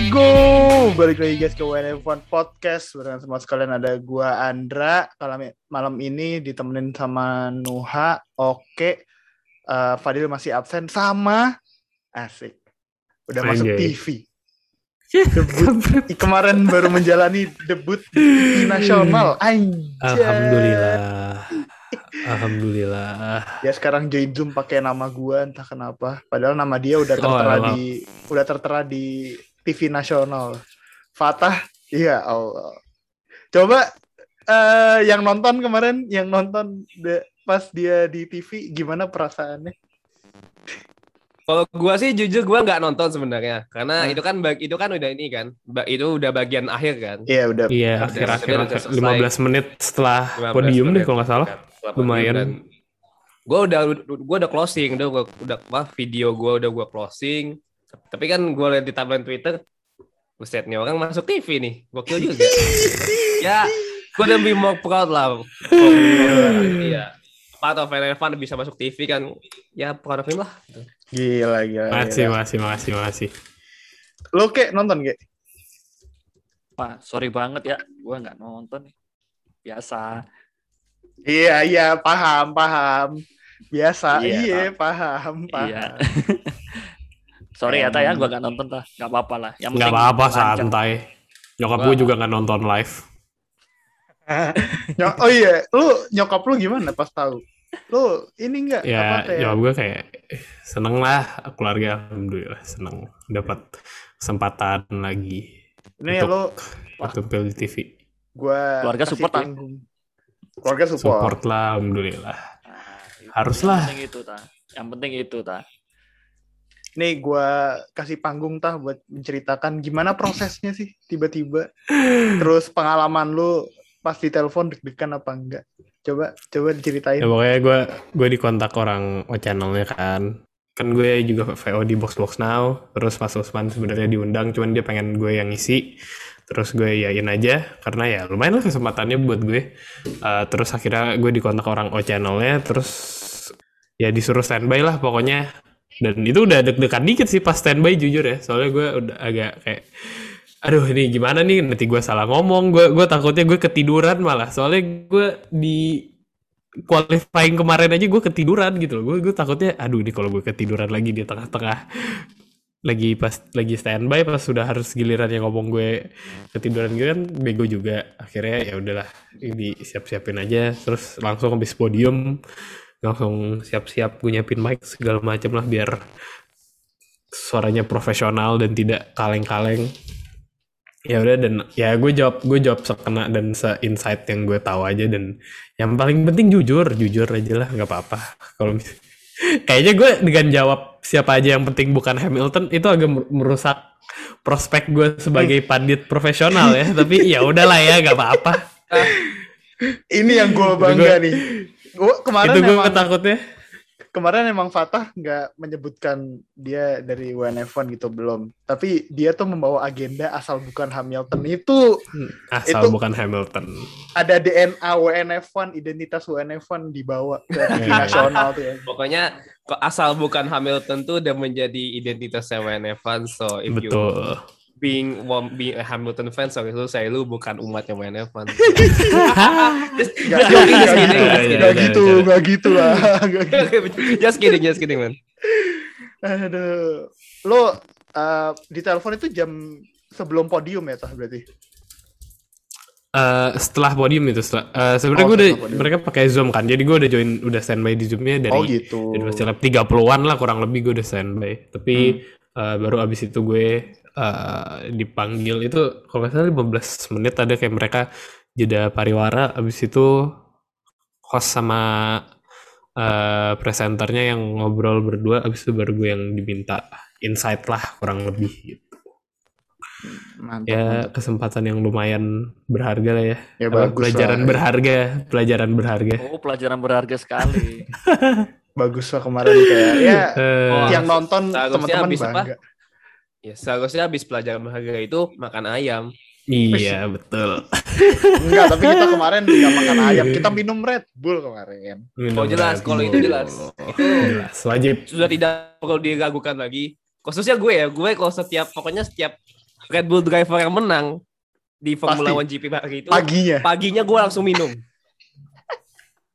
Amigo, balik lagi guys ke WNF1 Podcast. Barengan semua sekalian ada gua Andra. Malam, malam ini ditemenin sama Nuha, Oke. Uh, Fadil masih absen sama Asik. Udah masuk. TV Debut, kemarin baru menjalani debut di nasional. Anjay. Alhamdulillah. Alhamdulillah. Ya sekarang join Zoom pakai nama gua entah kenapa. Padahal nama dia udah Oh, tertera emang. di udah tertera di TV nasional. Fatah, iya Allah. Coba eh yang nonton kemarin, yang nonton de- pas dia di TV gimana perasaannya? Kalau gua sih jujur gua nggak nonton sebenarnya karena Hah? itu kan bag itu kan udah ini kan itu udah bagian akhir kan. Iya udah. Iya, akhir-akhir selesai, udah selesai. 15 menit setelah 15 podium deh kalau nggak salah. Setelah Lumayan. dan Gua udah gua udah closing, udah gua udah apa video gua udah gua closing. Tapi kan gua lihat di timeline Twitter Buset nih orang masuk TV nih. Gokil juga. ya, gua udah be more proud lah. Iya. Part of Eleven bisa masuk TV kan. Ya, proud of him lah. Gila gila. Makasih, gila. makasih, makasih, makasih. Lo kek nonton kek? Pak, sorry banget ya, gue nggak nonton. Biasa. Iya iya paham paham. Biasa Iya, iya, paham paham. Iya. Sorry ya, Ta ya, gue nggak nonton, Ta. Nggak apa-apa lah. Yang penting apa-apa, santai. Nyokap gue juga nggak nonton live. Oh iya, lu nyokap lu gimana pas tahu? Lu ini enggak apa Ya, nyokap gue kayak seneng lah keluarga. Alhamdulillah seneng dapat kesempatan lagi ini ya lu untuk tampil di TV. gua Keluarga support, ah. panggung. Keluarga support. Support lah, alhamdulillah. Itu. Haruslah. Yang penting itu, Ta. Yang penting itu, Ta. Nih gua kasih panggung tah buat menceritakan gimana prosesnya sih tiba-tiba. Terus pengalaman lu pas di telepon deg-degan apa enggak? Coba coba diceritain. Ya pokoknya gue gue dikontak orang O channelnya kan. Kan gue juga VO di Box Box Now. Terus Mas Usman sebenarnya diundang, cuman dia pengen gue yang ngisi. Terus gue yain aja karena ya lumayan lah kesempatannya buat gue. Eh, terus akhirnya gue dikontak orang O channelnya. Terus ya disuruh standby lah pokoknya. Dan itu udah deg-degan dikit sih pas standby jujur ya. Soalnya gue udah agak kayak aduh ini gimana nih? Nanti gue salah ngomong. Gue gue takutnya gue ketiduran malah. Soalnya gue di qualifying kemarin aja gue ketiduran gitu loh. Gue gue takutnya aduh ini kalau gue ketiduran lagi di tengah-tengah lagi pas lagi standby pas sudah harus giliran yang ngomong gue ketiduran gitu kan bego juga. Akhirnya ya udahlah ini siap-siapin aja. Terus langsung habis podium langsung siap-siap gue nyiapin mic segala macam lah biar suaranya profesional dan tidak kaleng-kaleng. Ya udah dan ya gue jawab gue jawab sekena dan se insight yang gue tahu aja dan yang paling penting jujur jujur aja lah nggak apa-apa. Kalau kayaknya gue dengan jawab siapa aja yang penting bukan Hamilton itu agak mer- merusak prospek gue sebagai pandit profesional ya tapi ya udahlah ya nggak apa-apa. Ini yang Itu bangga nih. Gua kemarin itu gue emang takutnya kemarin emang Fatah nggak menyebutkan dia dari WNF1 gitu belum. Tapi dia tuh membawa agenda asal bukan Hamilton itu asal Itu- bukan Hamilton ada DNA WNF1, identitas WNF1 dibawa ke TV nasional tuh ya. Pokoknya kok asal bukan Hamilton tuh udah menjadi identitas Seven Evans. So if you betul being one- being a Hamilton fan, so itu saya lu bukan umatnya. Gak, Joking, gak, just kidding, gak, just kidding. gak gitu, gak gitu lah. Just kidding, just kidding man. Aduh. Lo uh, di telepon itu jam sebelum podium ya tah berarti? Eh, setelah podium itu setelah eh, sebenarnya Oh, gue udah podium. mereka pakai zoom kan jadi gue udah join udah standby di zoomnya dari oh gitu. Jadi masih lab 30-an lah kurang lebih gue udah standby. Tapi Hmm. eh, baru abis itu gue eh, dipanggil itu kalau nggak salah 15 menit ada kayak mereka jeda pariwara abis itu host sama eh, presenternya yang ngobrol berdua abis itu baru gue yang diminta insight lah kurang lebih gitu. Mantap, Ya mantap. kesempatan yang lumayan berharga lah ya. Ya Apa, bagus pelajaran lah. berharga, pelajaran berharga. Oh, pelajaran berharga sekali. Bagus lah kemarin kayak ya Oh, yang nonton teman-teman apa? Ya seharusnya habis pelajaran berharga itu makan ayam. iya betul. Enggak, tapi kita kemarin nggak makan ayam, kita minum Red Bull kemarin. Minum Oh, jelas, Red kalau itu jelas. jelas wajib Sudah tidak perlu diragukan lagi. Khususnya gue ya, gue kalau setiap pokoknya setiap Red Bull driver yang menang di Formula Pasti. One GP hari itu, Paginya. paginya gue langsung minum.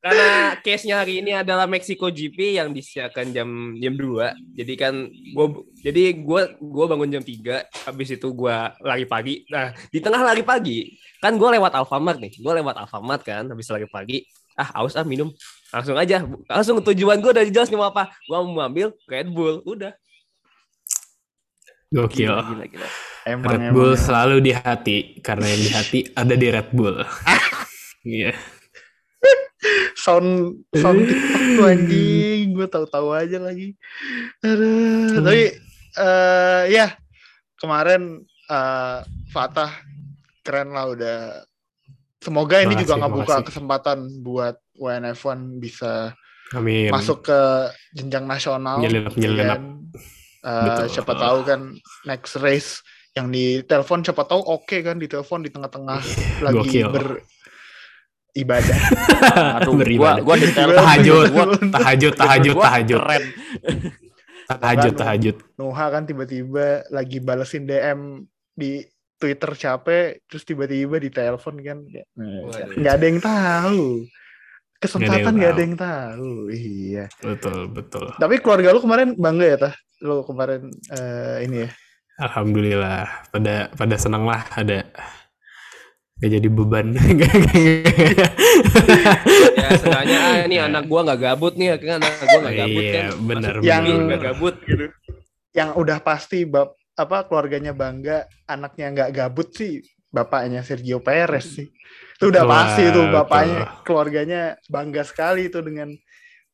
Karena case-nya hari ini adalah Mexico GP yang disiarkan jam jam 2. Jadi kan gua jadi gua gua bangun jam 3, habis itu gua lari pagi. Nah, di tengah lari pagi, kan gua lewat Alfamart nih. Gua lewat Alfamart kan habis lari pagi. Ah, aus ah minum. Langsung aja. Langsung tujuan gua udah jelas nih mau apa. Gua mau ambil Red Bull, udah. Gokil. Gila, gila, gila. Emang, Red emang, Bull emang. selalu di hati karena yang di hati ada di Red Bull. Iya. Sound sound TikTok tuh anjing gue tahu-tahu aja lagi Aduh, Hmm. tapi eh ya kemarin eh Fatah keren lah udah semoga ini juga ngebuka makasih. kesempatan buat WNF1 bisa Amin. masuk ke jenjang nasional Nyelinap, ya nyelinap. kan? Eh, Betul. siapa tahu kan next race yang di telepon siapa tahu oke kan di telepon di tengah-tengah lagi Gokil. Beribadah Aduh, gua Beribadah. gua di telepon. tahajud, Gua- tahajud, tahajud, gua tahajud, Keren. tahajud, Kan, tahajud. Nuha kan tiba-tiba lagi balesin DM di Twitter capek, terus tiba-tiba di telepon kan, nggak ada yang tahu. Kesempatan yang nggak ada yang tahu. Iya. Betul, betul. Tapi keluarga lu kemarin bangga ya, tah? Lu kemarin eh, ini ya. Alhamdulillah, pada pada senang lah ada gak jadi beban. Ya, seenggaknya ah, ini anak gua nggak gabut nih, akhirnya anak gua nggak gabut Iya, kan. benar, Masuk Yang- nggak gabut gitu. Yang udah pasti bab apa keluarganya bangga, anaknya nggak gabut sih bapaknya Sergio Perez sih. Itu udah Wah, pasti tuh bapaknya, betul. keluarganya bangga sekali tuh dengan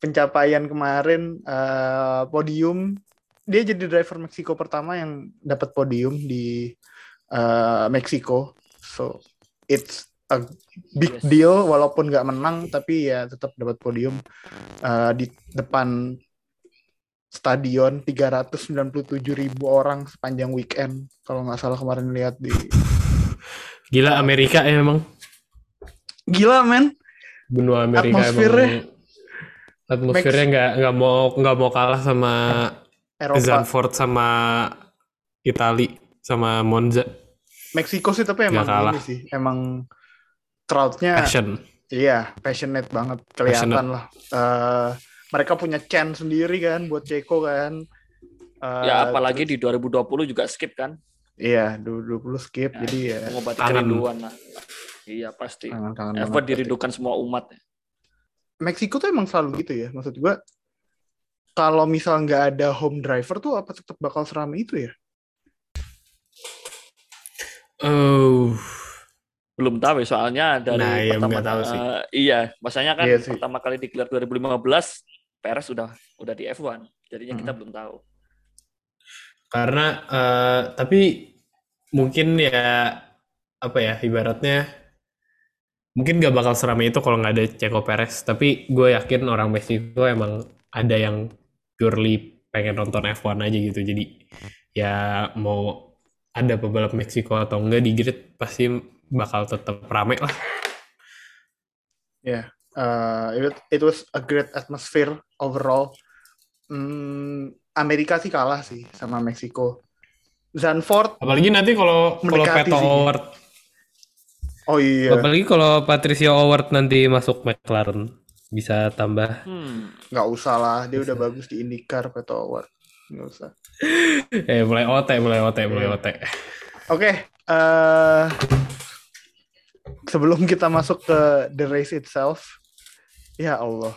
pencapaian kemarin eh, podium. Dia jadi driver Meksiko pertama yang dapat podium di eh, Meksiko. So it's a big Yes. deal walaupun nggak menang tapi ya tetap dapat podium eh, di depan stadion 397 ribu orang sepanjang weekend kalau nggak salah kemarin lihat di Gila Amerika ya emang. gila men Benua Amerika Atmosfernya. emang atmosfernya nggak nggak mau nggak mau kalah sama Eropa Zandvoort sama Itali sama Monza Meksiko sih tapi emang kalah. ini sih emang crowdnya passion iya passionate banget kelihatan lah Eh, mereka punya chance sendiri kan buat Ceko kan Eh, Ya apalagi di 2020 juga skip kan. iya 20 skip Ya, jadi ya Mengobati Kangen. kerinduan lah. Iya pasti. kangen-kangen Effort banget. dirindukan semua umat. Meksiko tuh emang selalu gitu ya maksud gua kalau misal nggak ada home driver tuh apa tetap bakal seramai itu ya oh Belum tahu ya, soalnya dari Nah, iya, pertama tahu sih. iya, masanya kan Iya sih. pertama kali digelar 2015 Perez sudah udah di F1. Jadinya kita Hmm. belum tahu. karena eh, tapi mungkin ya apa ya ibaratnya mungkin gak bakal seramai itu kalau nggak ada Checo Perez tapi gue yakin orang Meksiko emang ada yang purely pengen nonton F1 aja gitu jadi ya mau ada pebalap Meksiko atau enggak di grid pasti bakal tetap rame lah uh, it, it was a great atmosphere overall. Hmm, Amerika sih kalah sih sama Meksiko. Zandvoort, apalagi nanti kalau kalau sih. Howard oh iya, apalagi kalau Patricio Howard nanti masuk McLaren bisa tambah Hmm. nggak usah lah, dia udah bagus di IndyCar, Peto Award. Nggak usah. eh mulai OT mulai OT mulai OT Oke, eh sebelum kita masuk ke the race itself, ya Allah,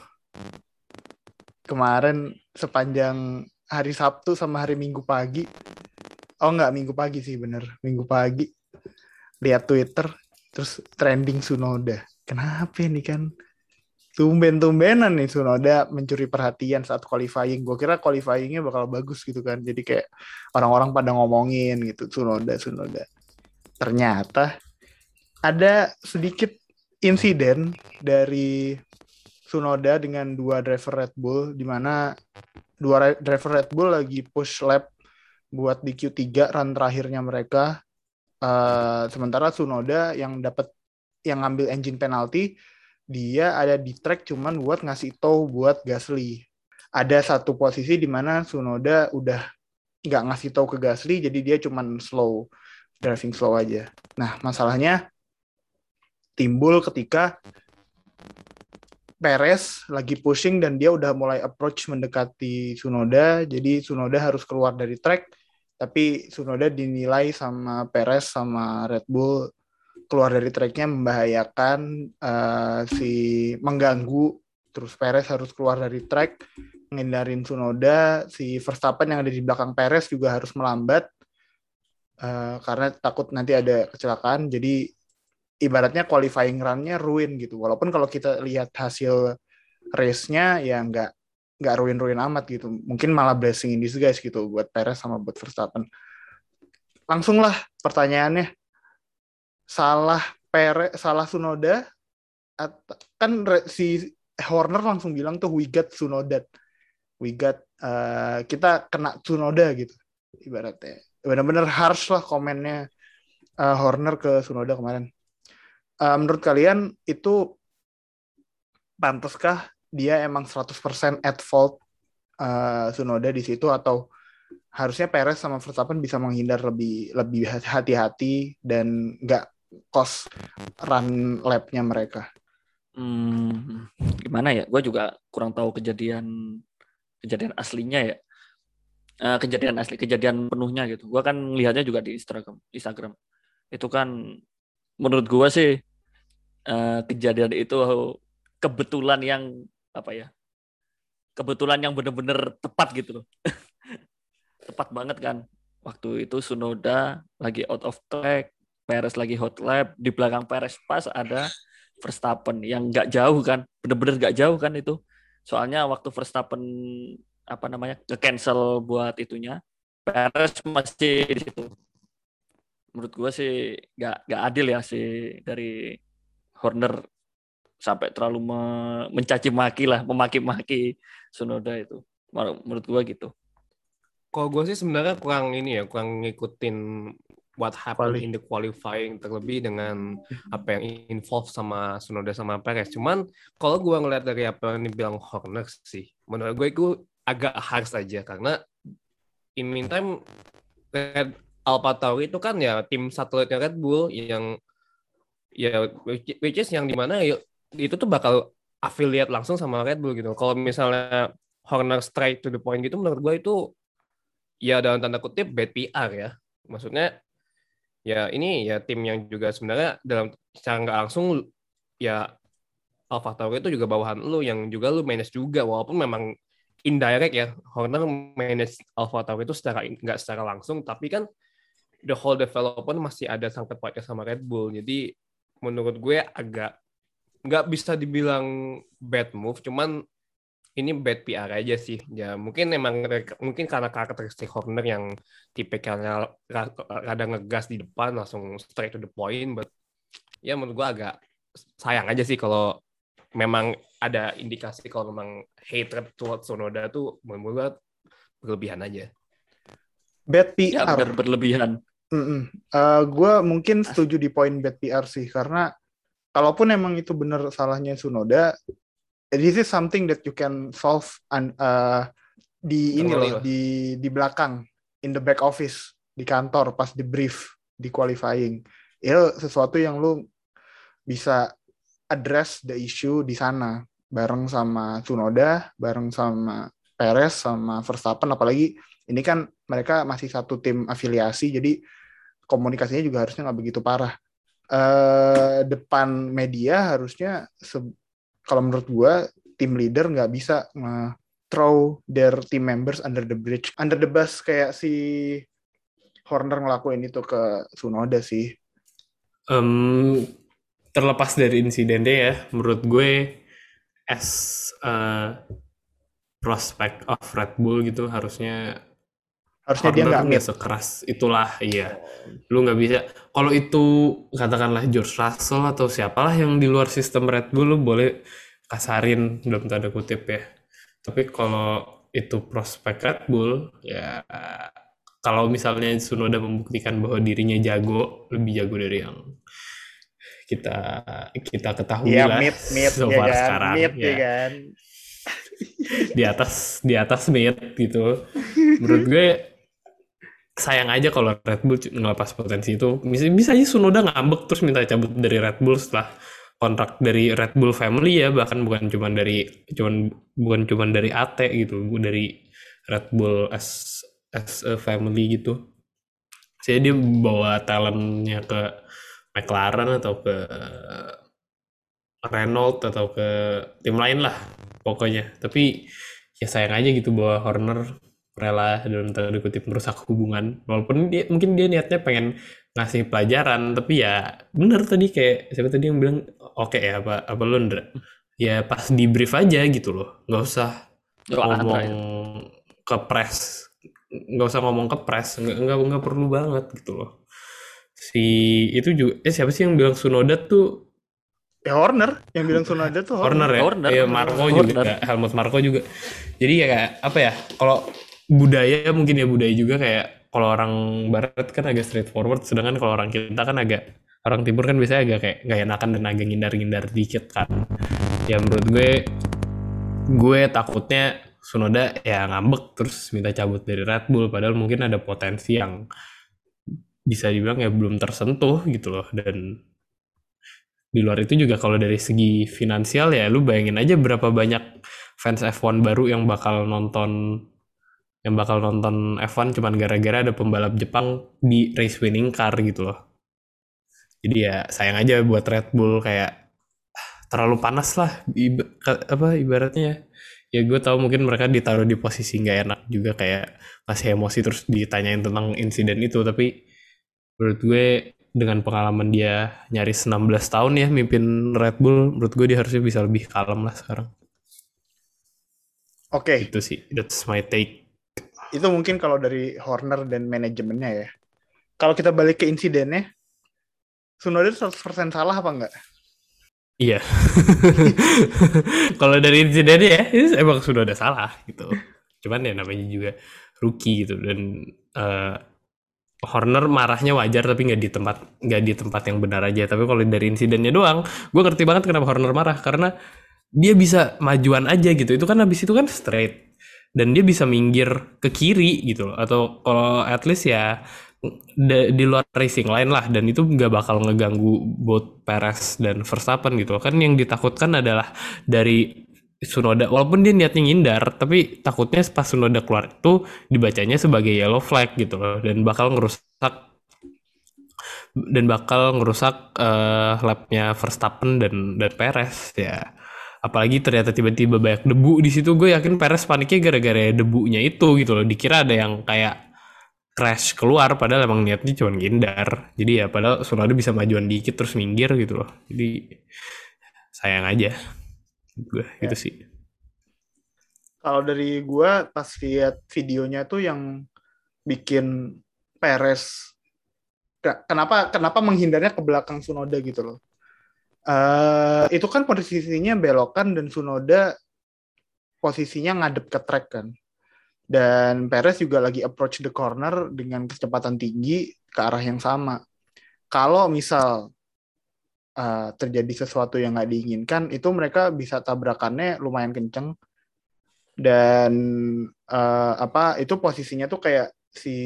kemarin sepanjang hari Sabtu sama hari Minggu pagi, oh nggak Minggu pagi sih bener, Minggu pagi lihat Twitter, terus trending Sunoda. Kenapa ini kan? Tumben-tumbenan nih Sunoda mencuri perhatian saat qualifying. Gue kira qualifyingnya bakal bagus gitu kan. Jadi kayak orang-orang pada ngomongin gitu Sunoda Sunoda ternyata ada sedikit insiden dari Sunoda dengan dua driver Red Bull di mana dua driver Red Bull lagi push lap buat di Q3 run terakhirnya mereka Eh, sementara Sunoda yang dapat yang ngambil engine penalty dia ada di track cuman buat ngasih tow buat Gasly ada satu posisi di mana Sunoda udah nggak ngasih tahu ke Gasly jadi dia cuman slow driving slow aja. Nah, masalahnya timbul ketika Perez lagi pushing dan dia udah mulai approach mendekati Sunoda, jadi Sunoda harus keluar dari track, tapi Sunoda dinilai sama Perez sama Red Bull keluar dari tracknya membahayakan uh, si mengganggu, terus Perez harus keluar dari track, ngindarin Sunoda, si Verstappen yang ada di belakang Perez juga harus melambat uh, karena takut nanti ada kecelakaan, jadi ibaratnya qualifying run-nya ruin gitu. Walaupun kalau kita lihat hasil race-nya ya nggak nggak ruin-ruin amat gitu. Mungkin malah blessing in disguise gitu buat Perez sama buat Verstappen. Langsung lah pertanyaannya. Salah Perez, salah Sunoda kan si Horner langsung bilang tuh we got Sunoda. We got uh, kita kena Sunoda gitu ibaratnya. Benar-benar harsh lah komennya uh, Horner ke Sunoda kemarin uh, menurut kalian itu pantaskah dia emang 100% at fault uh, Sunoda di situ atau harusnya Perez sama Verstappen bisa menghindar lebih lebih hati-hati dan nggak cost run lap-nya mereka. Hmm, gimana ya? Gue juga kurang tahu kejadian kejadian aslinya ya. Uh, kejadian asli, kejadian penuhnya gitu. Gue kan lihatnya juga di Instagram. Instagram. Itu kan menurut gua sih uh, kejadian itu kebetulan yang apa ya kebetulan yang benar-benar tepat gitu loh tepat banget kan waktu itu Sunoda lagi out of track Perez lagi hot lap di belakang Perez pas ada Verstappen yang nggak jauh kan bener-bener nggak jauh kan itu. Soalnya waktu Verstappen apa namanya ke cancel buat itunya Perez masih di situ. Menurut gue sih nggak nggak adil ya sih dari Horner sampai terlalu me mencaci maki lah memaki-maki Sunoda itu. Menurut gue gitu. Kalau gue sih sebenarnya kurang ini ya kurang ngikutin what happened in the qualifying terlebih dengan apa yang involved sama Sunoda sama Perez cuman kalau gue ngeliat dari apa yang dibilang Horner sih menurut gue itu agak harsh saja karena in meantime Red Alpha Tauri itu kan ya tim satelitnya Red Bull yang ya which is yang di mana ya, itu tuh bakal affiliate langsung sama Red Bull gitu. Kalau misalnya Horner straight to the point gitu menurut gue itu ya dalam tanda kutip bad PR ya. Maksudnya ya ini ya tim yang juga sebenarnya dalam secara nggak langsung ya Alpha Tauri itu juga bawahan lu yang juga lu manage juga walaupun memang indirect ya Horner manage Alpha Tauri itu secara nggak secara langsung tapi kan the whole development masih ada sangkut pautnya sama Red Bull. Jadi menurut gue agak nggak bisa dibilang bad move, cuman ini bad PR aja sih. Ya mungkin emang mungkin karena karakteristik Horner yang tipikalnya rada ngegas di depan langsung straight to the point, but ya menurut gue agak sayang aja sih kalau memang ada indikasi kalau memang hatred towards Sonoda tuh menurut gue berlebihan aja. Bad PR. Ya, berlebihan. Mm -mm. Uh, gue mungkin setuju di poin bad PR sih karena kalaupun emang itu benar salahnya Sunoda, this is something that you can solve and uh, di ini loh di di belakang in the back office di kantor pas di brief di qualifying itu sesuatu yang lu bisa address the issue di sana bareng sama Sunoda bareng sama Perez sama Verstappen apalagi ini kan mereka masih satu tim afiliasi jadi komunikasinya juga harusnya nggak begitu parah. Uh, depan media harusnya kalau menurut gue tim leader nggak bisa throw their team members under the bridge, under the bus kayak si Horner ngelakuin itu ke Sunoda sih. Um, terlepas dari insiden deh ya, menurut gue as a prospect of Red Bull gitu harusnya harusnya dia nggak biasa sekeras itulah iya lu nggak bisa kalau itu katakanlah George Russell atau siapalah yang di luar sistem Red Bull lu boleh kasarin dalam tanda kutip ya tapi kalau itu prospek Red Bull ya kalau misalnya Sunoda membuktikan bahwa dirinya jago lebih jago dari yang kita kita ketahui ya, lah mid, mid, so ya far kan? sekarang mid, ya. ya kan? di atas di atas mid gitu menurut gue sayang aja kalau Red Bull ngelepas potensi itu. Bisa, bisa aja Sunoda ngambek terus minta cabut dari Red Bull setelah kontrak dari Red Bull family ya. Bahkan bukan cuman dari cuman bukan cuman dari AT gitu dari Red Bull as as a family gitu. Jadi dia bawa talentnya ke McLaren atau ke Renault atau ke tim lain lah pokoknya. Tapi ya sayang aja gitu bahwa Horner rela dalam tanda kutip merusak hubungan. Walaupun dia mungkin dia niatnya pengen ngasih pelajaran tapi ya bener tadi kayak siapa tadi yang bilang oke ya apa apa lu Ndra? ya pas di brief aja gitu loh. Nggak usah Yo, ngomong itu. ke press. Nggak usah ngomong ke press. Nggak nggak nggak perlu banget gitu loh. Si itu juga eh siapa sih yang bilang Sunoda tuh? Ya Horner. Yang bilang Tsunoda tuh Horner ya? Horner. Iya, Marco Horner. juga. Helmut Marco juga. Jadi ya kayak apa ya kalau budaya mungkin ya budaya juga kayak kalau orang barat kan agak straightforward sedangkan kalau orang kita kan agak orang timur kan biasanya agak kayak gak enakan dan agak ngindar-ngindar dikit kan. Ya menurut gue gue takutnya Sunoda ya ngambek terus minta cabut dari Red Bull padahal mungkin ada potensi yang bisa dibilang ya belum tersentuh gitu loh. Dan di luar itu juga kalau dari segi finansial ya lu bayangin aja berapa banyak fans F1 baru yang bakal nonton yang bakal nonton F1 cuman gara-gara ada pembalap Jepang di race winning car gitu loh. Jadi ya sayang aja buat Red Bull kayak ah, terlalu panas lah Iba- apa ibaratnya ya. Gue tahu mungkin mereka ditaruh di posisi nggak enak juga kayak masih emosi terus ditanyain tentang insiden itu. Tapi menurut gue dengan pengalaman dia nyaris 16 tahun ya mimpin Red Bull menurut gue dia harusnya bisa lebih kalem lah sekarang. Oke, itu sih that's my take itu mungkin kalau dari Horner dan manajemennya ya. Kalau kita balik ke insidennya, Tsunoda itu 100% salah apa enggak? iya. Kalau dari insidennya ya itu emang sudah ada salah gitu. Cuman ya namanya juga rookie gitu dan eh, Horner marahnya wajar tapi nggak di tempat nggak di tempat yang benar aja. Tapi kalau dari insidennya doang gue ngerti banget kenapa Horner marah. Karena dia bisa majuan aja gitu. Itu kan habis itu kan straight dan dia bisa minggir ke kiri gitu loh. Atau kalau at least ya da- di luar racing line lah. Dan itu nggak bakal ngeganggu both Perez dan Verstappen gitu kan yang ditakutkan adalah dari Sunoda walaupun dia niatnya ngindar tapi takutnya pas Sunoda keluar itu dibacanya sebagai yellow flag gitu loh. Dan bakal ngerusak dan bakal ngerusak eh, lapnya Verstappen dan dan Perez ya apalagi ternyata tiba-tiba banyak debu di situ gue yakin Perez paniknya gara-gara debunya itu gitu loh. Dikira ada yang kayak crash keluar padahal emang niatnya cuma ngindar. Jadi ya padahal Tsunoda bisa majuan dikit terus minggir gitu loh. Jadi sayang aja. Gue gitu sih. Kalau dari gua pas lihat videonya tuh yang bikin Perez Ke- kenapa kenapa menghindarnya ke belakang Sunoda gitu loh. Eh itu kan posisinya belokan dan Sunoda posisinya ngadep ke track kan. Dan Perez juga lagi approach the corner dengan kecepatan tinggi ke arah yang sama. Kalau misal eh, terjadi sesuatu yang nggak diinginkan, itu mereka bisa tabrakannya lumayan kenceng dan eh, apa itu posisinya tuh kayak si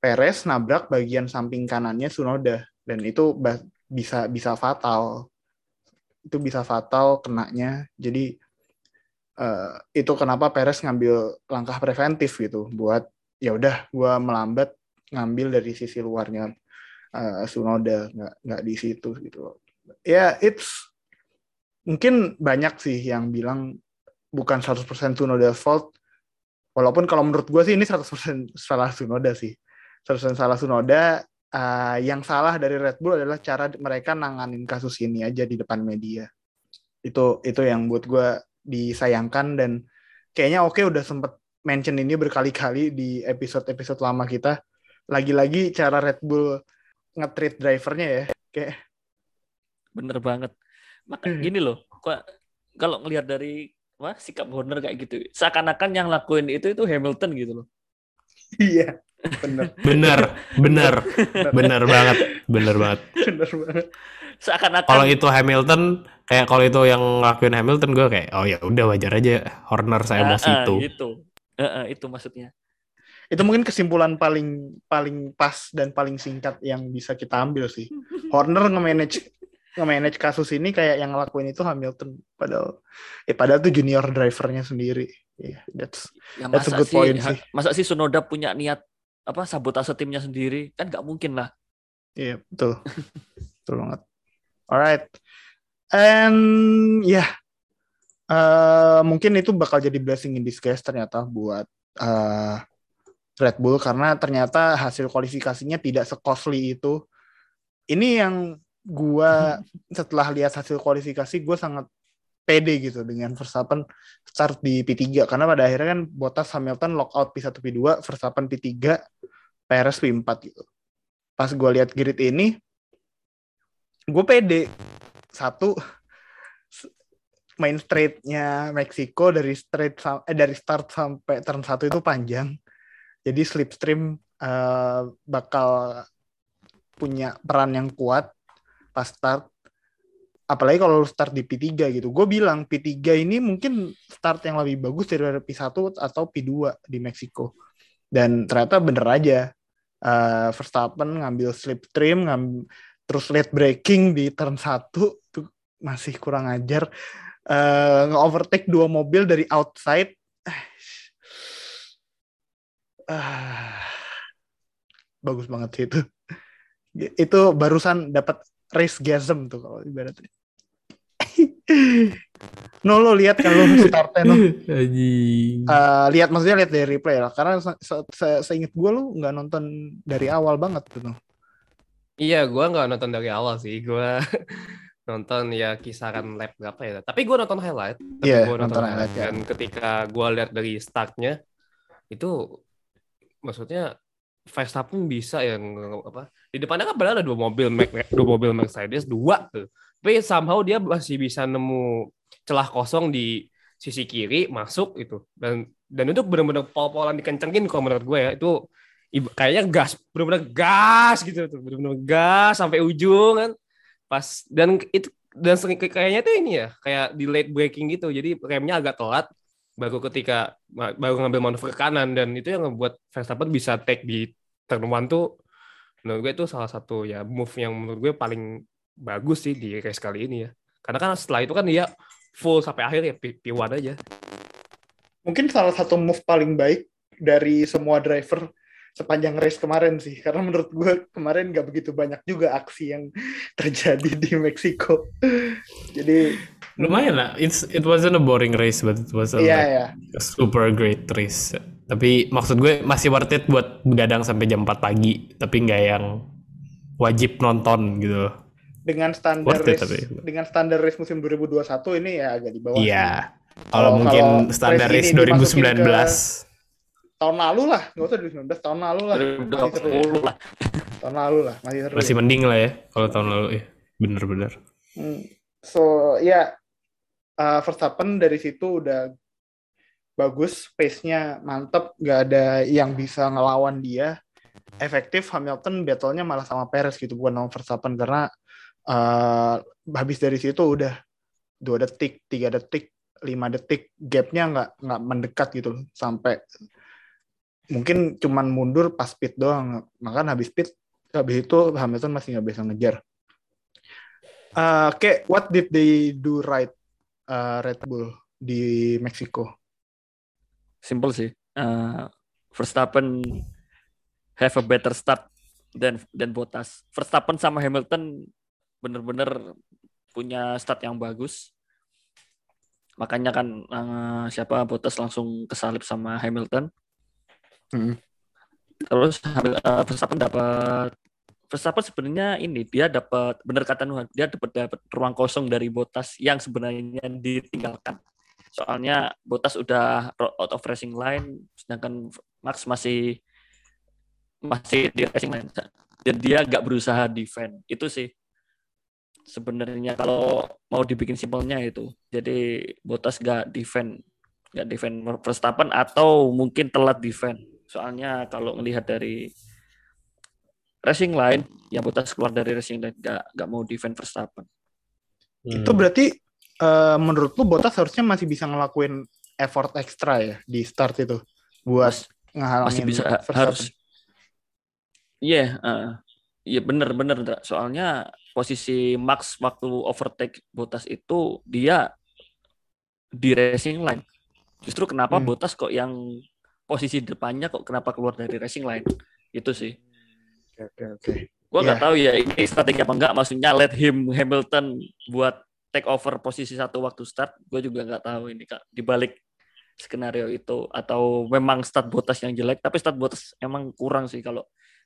Perez nabrak bagian samping kanannya Sunoda dan itu bisa bisa fatal itu bisa fatal kenanya jadi eh, itu kenapa Perez ngambil langkah preventif gitu buat ya udah gua melambat ngambil dari sisi luarnya eh, Sunoda nggak nggak di situ gitu ya it's mungkin banyak sih yang bilang bukan 100% Tsunoda fault. Walaupun kalau menurut gue sih ini 100% salah Tsunoda sih. 100% salah Tsunoda. Uh, yang salah dari Red Bull adalah cara mereka nanganin kasus ini aja di depan media. Itu itu yang buat gue disayangkan dan kayaknya oke udah sempet mention ini berkali-kali di episode-episode lama kita. Lagi-lagi cara Red Bull nge-treat drivernya ya. Kayak Bener banget. Maka Hmm. gini loh, kok kalau ngelihat dari wah sikap Horner kayak gitu, seakan-akan yang lakuin itu itu Hamilton gitu loh. Iya, bener. bener bener bener banget bener banget bener banget. Seakan-akan kalau itu Hamilton kayak kalau itu yang ngelakuin Hamilton gue kayak oh ya udah wajar aja Horner saya emosi ah, itu gitu. Itu maksudnya. itu mungkin kesimpulan paling paling pas dan paling singkat yang bisa kita ambil sih. Horner nge-manage nge-manage kasus ini kayak yang ngelakuin itu Hamilton padahal eh padahal tuh junior drivernya sendiri. Yeah, that's Ya, That's a good sih, point sih. masa sih Sunoda punya niat apa sabotase timnya sendiri kan nggak mungkin lah. Iya, betul. betul banget. Alright. And ya, eh, mungkin itu bakal jadi blessing in disguise ternyata buat eh, Red Bull karena ternyata hasil kualifikasinya tidak se-costly itu. Ini yang gua setelah lihat hasil kualifikasi gue sangat pede gitu dengan Verstappen start di P3 karena pada akhirnya kan Bottas Hamilton lockout P1 P2 Verstappen P3 Perez P4 gitu. Pas gue lihat grid ini gue pede. Satu main straightnya Meksiko dari straight eh, dari start sampai turn satu itu panjang. Jadi slipstream eh, bakal punya peran yang kuat pas start apalagi kalau start di P3 gitu. Gue bilang P3 ini mungkin start yang lebih bagus daripada P1 atau P2 di Meksiko. Dan ternyata bener aja. Eh, Verstappen ngambil slipstream ngam, terus late braking di turn 1 tuh masih kurang ajar. Eh, nge-overtake dua mobil dari outside. Ah, bagus banget sih itu. Itu barusan dapat race gasm tuh kalau ibaratnya no lo lihat kan lo startnya no Anjing. Eh, lihat maksudnya lihat dari replay lah karena se se se- seinget gue lu nggak nonton dari awal banget tuh no. Iya, gua nggak nonton dari awal sih. Gua nonton ya kisaran lap berapa ya. Tapi gua nonton highlight. Tapi Iya, gua nonton highlight, ya. Dan ketika gua lihat dari startnya itu maksudnya Verstappen bisa yang apa di depannya kan padahal ada dua mobil Mac- dua mobil Mercedes dua tuh tapi somehow dia masih bisa nemu celah kosong di sisi kiri masuk itu dan dan itu benar-benar pol-polan dikencengin kalau menurut gue ya. Itu kayaknya gas benar-benar gas gitu. Tuh benar-benar gas sampai ujung kan. Pas dan itu dan kayaknya tuh ini ya kayak di late braking gitu. Jadi remnya agak telat. Baru ketika baru ngambil manuver ke kanan. Dan itu yang ngebuat Verstappen bisa take di turn one tuh. Menurut gue itu salah satu ya move yang menurut gue paling bagus sih di race kali ini ya karena kan setelah itu kan dia full sampai akhir ya P- P1 aja Mungkin salah satu move paling baik dari semua driver sepanjang race kemarin sih karena menurut gue kemarin nggak begitu banyak juga aksi yang terjadi di Meksiko. Jadi Lumayan lah. It's it wasn't a boring race, but it was a, iya like, ya. a super great race. Tapi maksud gue masih worth it buat begadang sampai jam 4 pagi. Tapi nggak yang wajib nonton gitu. Dengan standar it, race tapi. dengan standar race musim 2021 ini ya agak di bawah. Iya. Kalau Kalau- mungkin kalau standar race race ini dimasukin 2019. Tahun lalu lah, nggak usah 2019, tahun lalu lah. Masih seru. 2020 lah. Tahun lalu lah, masih seru. Masih mending lah ya kalau tahun lalu ya. Bener-bener. Hmm. So ya uh, Verstappen dari situ udah bagus, pace-nya mantep, nggak ada yang bisa ngelawan dia. Efektif Hamilton battle-nya malah sama Perez gitu, bukan sama Verstappen karena uh, habis dari situ udah dua detik, tiga detik, lima detik, gapnya nggak nggak mendekat gitu loh, sampai mungkin cuman mundur pas pit doang, makan habis pit habis itu Hamilton masih nggak bisa ngejar. Uh, what did they do right uh, Red Bull di Meksiko? Simple sih. Eh, Verstappen have a better start dan dan Bottas. Verstappen sama Hamilton bener-bener punya start yang bagus. Makanya kan eh, siapa Bottas langsung kesalip sama Hamilton. Hmm. Terus eh, Verstappen dapat Verstappen sebenarnya ini dia dapat bener kata Nuhan dia dapat dapat ruang kosong dari Bottas yang sebenarnya ditinggalkan. Soalnya Bottas udah out of racing line, sedangkan Max masih masih di racing line. Dan dia nggak berusaha defend. Itu sih sebenarnya kalau mau dibikin simpelnya itu. Jadi Bottas nggak defend, nggak defend Verstappen atau mungkin telat defend. Soalnya kalau melihat dari racing line, yang Bottas keluar dari racing line nggak nggak mau defend Verstappen. Hmm. Itu berarti uh, menurut lu Bottas harusnya masih bisa ngelakuin effort ekstra ya di start itu buat ngehalangin masih bisa Verstappen. harus iya eh, iya bener bener Ndra. soalnya posisi Max waktu overtake Bottas itu dia di racing line justru kenapa Hmm. Bottas kok yang posisi depannya kok kenapa keluar dari racing line itu sih Oke, oke, oke. Gua nggak Iya. tahu ya ini strategi apa enggak maksudnya let him Hamilton buat take over posisi satu waktu start gue juga nggak tahu ini kak dibalik skenario itu atau memang start Bottas yang jelek tapi start Bottas emang kurang sih kalau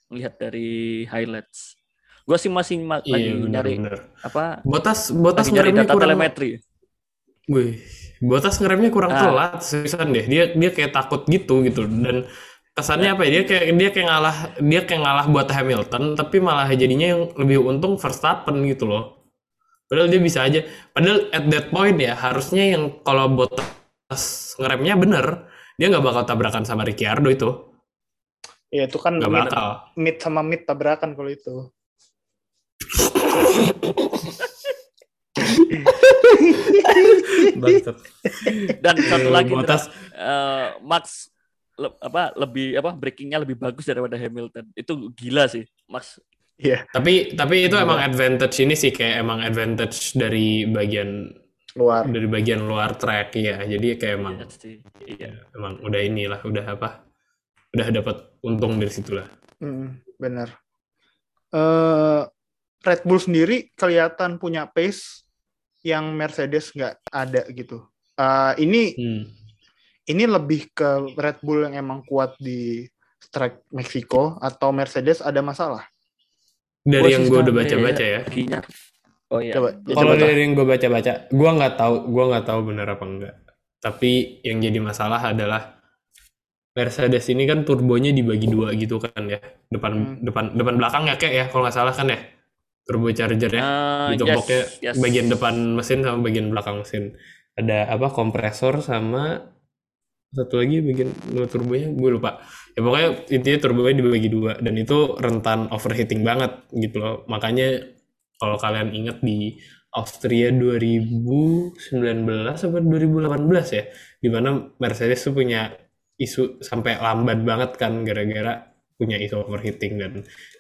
melihat dari highlights gue sih masih ma- lagi Iya nyari benar-benar. apa Botas Botas nyari ngeremnya data kurang. telemetri Wih, Botas ngeremnya kurang Ah. telat seriusan deh. Dia dia kayak takut gitu gitu dan kesannya apa ya? Dia kayak dia kayak ngalah dia kayak ngalah buat Hamilton tapi malah jadinya yang lebih untung Verstappen gitu loh. Padahal dia bisa aja. Padahal at that point ya harusnya yang kalau Botas ngeremnya bener dia nggak bakal tabrakan sama Ricciardo itu. Iya, itu kan Nggak mid, bakal. mid sama mid tabrakan kalau itu. Dan satu lagi eh, Max le- apa lebih apa breakingnya lebih bagus daripada Hamilton. Itu gila sih Max. Iya, tapi tapi itu emang advantage ini sih kayak emang advantage dari bagian luar. dari bagian luar track ya jadi kayak emang Iya sih. iya. Emang udah inilah udah apa udah dapat untung dari situlah. Mm, bener. Eh, Red Bull sendiri kelihatan punya pace yang Mercedes nggak ada gitu. Eh, ini hmm. ini lebih ke Red Bull yang emang kuat di track Meksiko atau Mercedes ada masalah? dari yang gue udah baca-baca ya oh iya Coba, ya, kalau coba Tah. dari yang gue baca-baca gue nggak tahu gue nggak tahu benar apa enggak tapi yang jadi masalah adalah Mercedes ini kan turbonya dibagi dua gitu kan ya depan Hmm. depan depan belakang ya kayak ya kalau nggak salah kan ya turbo charger ya. Ah, gitu yes, pokoknya yes. bagian depan mesin sama bagian belakang mesin. Ada apa kompresor sama satu lagi bagian dua turbonya gue lupa. Ya pokoknya intinya turbonya dibagi dua dan itu rentan overheating banget gitu loh. Makanya kalau kalian ingat di Austria 2019 atau 2018 ya di mana Mercedes tuh punya isu sampai lambat banget kan gara-gara punya isu overheating dan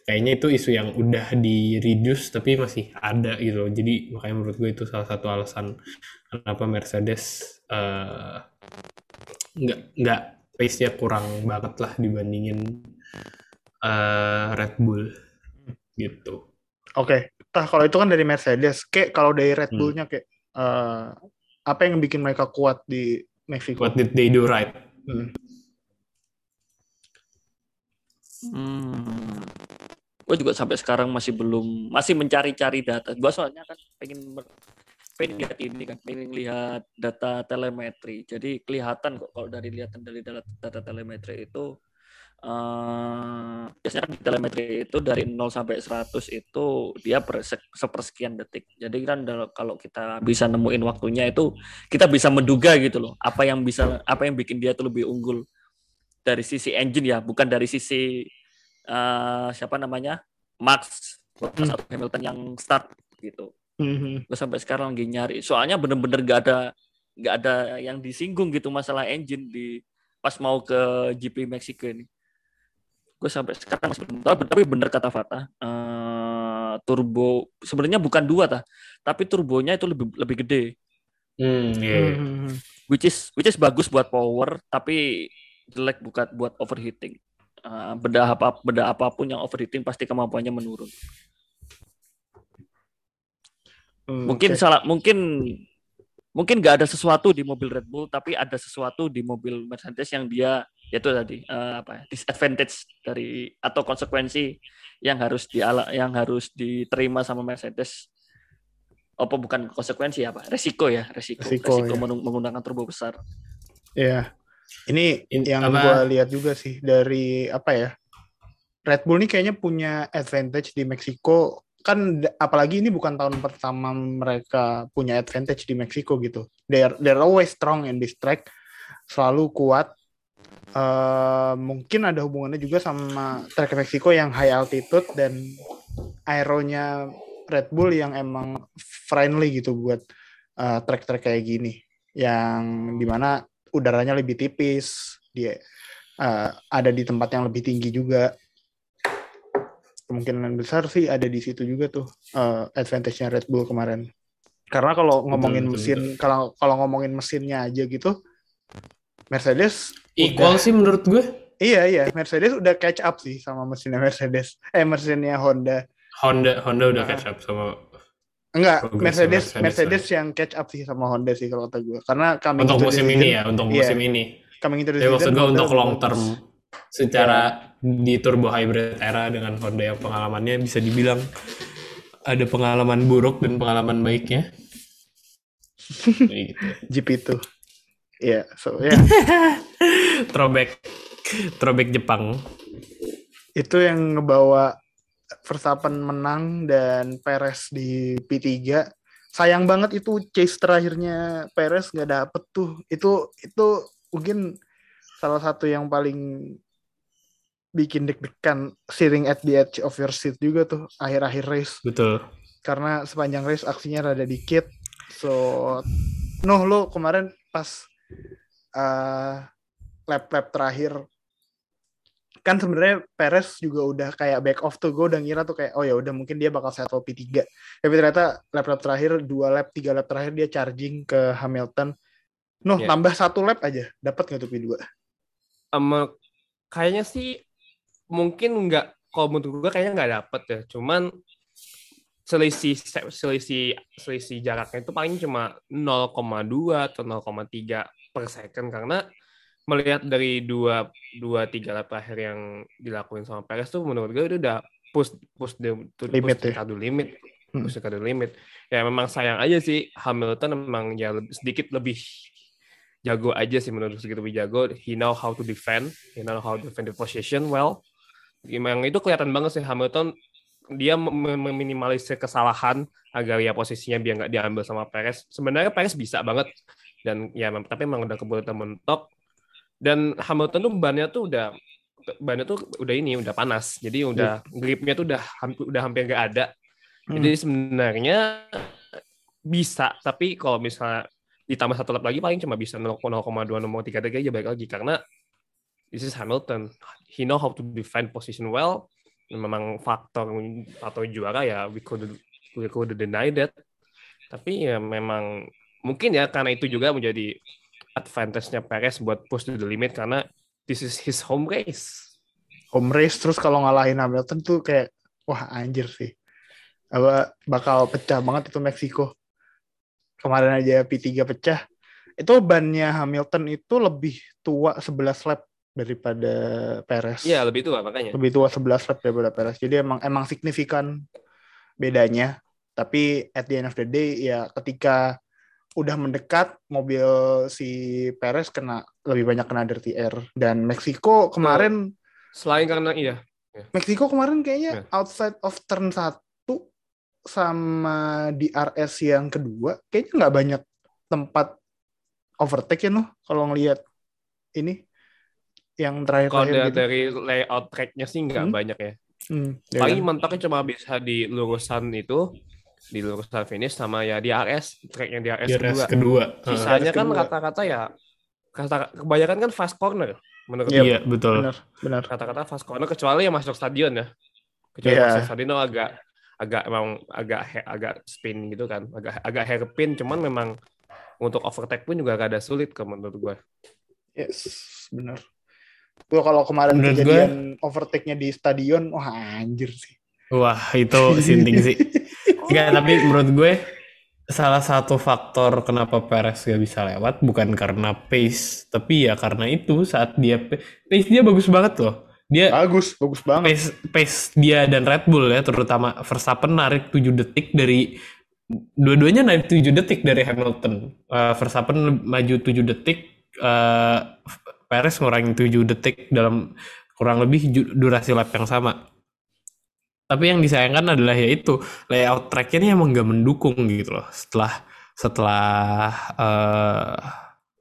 kayaknya itu isu yang udah di reduce tapi masih ada gitu loh. jadi makanya menurut gue itu salah satu alasan kenapa Mercedes eh, nggak nggak pace-nya kurang banget lah dibandingin eh, Red Bull gitu Oke, tah kalau itu kan dari Mercedes. Kayak kalau dari Red Hmm. Bullnya kayak eh, apa yang bikin mereka kuat di Meksiko? what did they do right Hmm. Hmm. Gue juga sampai sekarang masih belum masih mencari-cari data. Gue soalnya kan pengen pengen lihat ini kan, pengen lihat data telemetri. Jadi kelihatan kok kalau dari lihatan dari data, telemetri itu eh biasanya kan di telemetri itu dari 0 sampai 100 itu dia per se- sepersekian detik. Jadi kan kalau kita bisa nemuin waktunya itu kita bisa menduga gitu loh, apa yang bisa apa yang bikin dia tuh lebih unggul dari sisi engine ya, bukan dari sisi eh, siapa namanya Max Bottas atau Hamilton yang start gitu. Mhm. Gue sampai sekarang lagi nyari. Soalnya bener-bener gak ada nggak ada yang disinggung gitu masalah engine di pas mau ke GP Meksiko ini. Gue sampai sekarang masih belum tahu, tapi bener kata Fata. eh, turbo sebenarnya bukan dua tah, tapi turbonya itu lebih lebih gede. hmm iya iya. Mhm. which is which is bagus buat power tapi jelek bukan buat overheating Uh, benda apa benda apa pun yang overheating pasti kemampuannya menurun Hmm, mungkin oke. salah mungkin mungkin nggak ada sesuatu di mobil Red Bull tapi ada sesuatu di mobil Mercedes yang dia yaitu tadi uh, apa ya, disadvantage dari atau konsekuensi yang harus diala yang harus diterima sama Mercedes apa bukan konsekuensi apa resiko ya resiko Resiko, resiko, ya. meng- menggunakan turbo besar Iya. Ini In- yang gue lihat juga sih dari apa ya? Red Bull ini kayaknya punya advantage di Meksiko. Kan apalagi ini bukan tahun pertama mereka punya advantage di Meksiko gitu. They're they're always strong in this track. Selalu kuat. Eh, mungkin ada hubungannya juga sama track Meksiko yang high altitude dan aeronya Red Bull yang emang friendly gitu buat eh, track-track kayak gini. Yang di mana udaranya lebih tipis, dia uh, ada di tempat yang lebih tinggi juga. Kemungkinan besar sih ada di situ juga tuh uh, advantage-nya Red Bull kemarin. Karena kalau ngomongin betul, mesin, kalau kalau ngomongin mesinnya aja gitu, Mercedes Equal udah- sih menurut gue. Iya iya, Mercedes udah catch up sih sama mesinnya Mercedes. Eh mesinnya Honda. Honda Honda udah Nah. catch up sama Enggak, Mercedes Mercedes, Mercedes yang catch up sih sama Honda sih kalau kata gue. Karena kami untuk musim ini ya, untuk Iya. musim ini. Kami itu Ya maksud gue untuk long term secara di turbo hybrid era dengan Honda yang pengalamannya bisa dibilang ada pengalaman buruk dan pengalaman baiknya. Gitu. Jeep itu. Iya, so ya Throwback throwback Jepang. itu yang ngebawa Verstappen menang dan Perez di P3. Sayang banget itu chase terakhirnya Perez nggak dapet tuh. Itu itu mungkin salah satu yang paling bikin deg-degan sitting at the edge of your seat juga tuh akhir-akhir race Betul. karena sepanjang race aksinya rada dikit. So, noh lo kemarin pas eh, lap-lap terakhir kan sebenarnya Perez juga udah kayak back off tuh gue udah ngira tuh kayak oh ya udah mungkin dia bakal settle P3 tapi ternyata lap-lap terakhir dua lap tiga lap terakhir dia charging ke Hamilton noh Ya. tambah satu lap aja dapat nggak tuh P2 Sama kayaknya sih mungkin nggak kalau menurut gue kayaknya nggak dapet ya. Cuman selisih selisih selisih jaraknya itu paling cuma 0,2 atau 0,3 per second karena melihat dari dua dua tiga lap terakhir yang dilakuin sama Perez tuh menurut gue itu udah push push the to Limit push the ya. limit. Hmm. push the limit. Ya memang sayang aja sih Hamilton memang ya lebih- sedikit lebih jago aja sih menurut sedikit lebih jago. He know how to defend. He know how to defend the position well. Memang itu kelihatan banget sih Hamilton dia mem- meminimalisir kesalahan agar ya posisinya biar nggak diambil sama Perez. Sebenarnya Perez bisa banget. Dan ya tapi memang udah kebetulan mentok dan Hamilton tuh bannya tuh udah bannya tuh udah ini udah panas. Jadi udah gripnya tuh udah hampir udah hampir nggak ada. Hmm. jadi sebenarnya bisa tapi kalau misalnya ditambah satu lap lagi paling cuma bisa 0,2 0,3 aja balik lagi. Karena this is Hamilton. He know how to defend position well. Memang faktor atau juara ya we could we could deny that. Tapi ya memang mungkin ya karena itu juga menjadi advantage-nya Perez buat push to the limit karena this is his home race. Home race terus kalau ngalahin Hamilton tuh kayak wah anjir sih. Apa bakal pecah banget itu Meksiko. Kemarin aja P3 pecah. Itu bannya Hamilton itu lebih tua 11 lap daripada Perez. Iya lebih tua makanya. Lebih tua 11 lap daripada Perez. Jadi emang emang signifikan bedanya. Tapi at the end of the day ya ketika udah mendekat mobil si Perez kena lebih banyak kena dirty air dan Meksiko kemarin selain karena iya Meksiko kemarin kayaknya Ya. outside of turn 1 sama di RS yang kedua kayaknya nggak banyak tempat overtake ya noh kalau ngelihat ini yang terakhir kalau terakhir da- gitu. dari layout tracknya sih nggak Hmm. banyak ya Hmm, ya paling kan? mentoknya cuma bisa di lurusan itu di lurusan finish sama ya di RS tracknya di RS Di kedua race kedua. sisanya RS kan kedua. rata-rata ya kata kebanyakan kan fast corner menurut gue. Iya, betul. benar benar kata-kata fast corner kecuali yang masuk stadion ya kecuali Iya. masuk stadion agak agak emang agak agak spin gitu kan agak agak hairpin cuman memang untuk overtake pun juga agak ada sulit ke menurut gue yes benar gue kalau kemarin Menurut kejadian overtake-nya di stadion wah anjir sih Wah, itu sinting sih. Enggak, tapi menurut gue salah satu faktor kenapa Perez gak bisa lewat bukan karena pace, tapi ya karena itu saat dia pace dia bagus banget loh. Dia bagus bagus banget pace pace dia dan Red Bull ya terutama Verstappen narik 7 detik dari dua-duanya narik 7 detik dari Hamilton. Eh, Verstappen maju 7 detik eh Perez ngurangin 7 detik dalam kurang lebih durasi lap yang sama. Tapi yang disayangkan adalah ya itu layout tracknya ini emang gak mendukung gitu loh. Setelah setelah eh,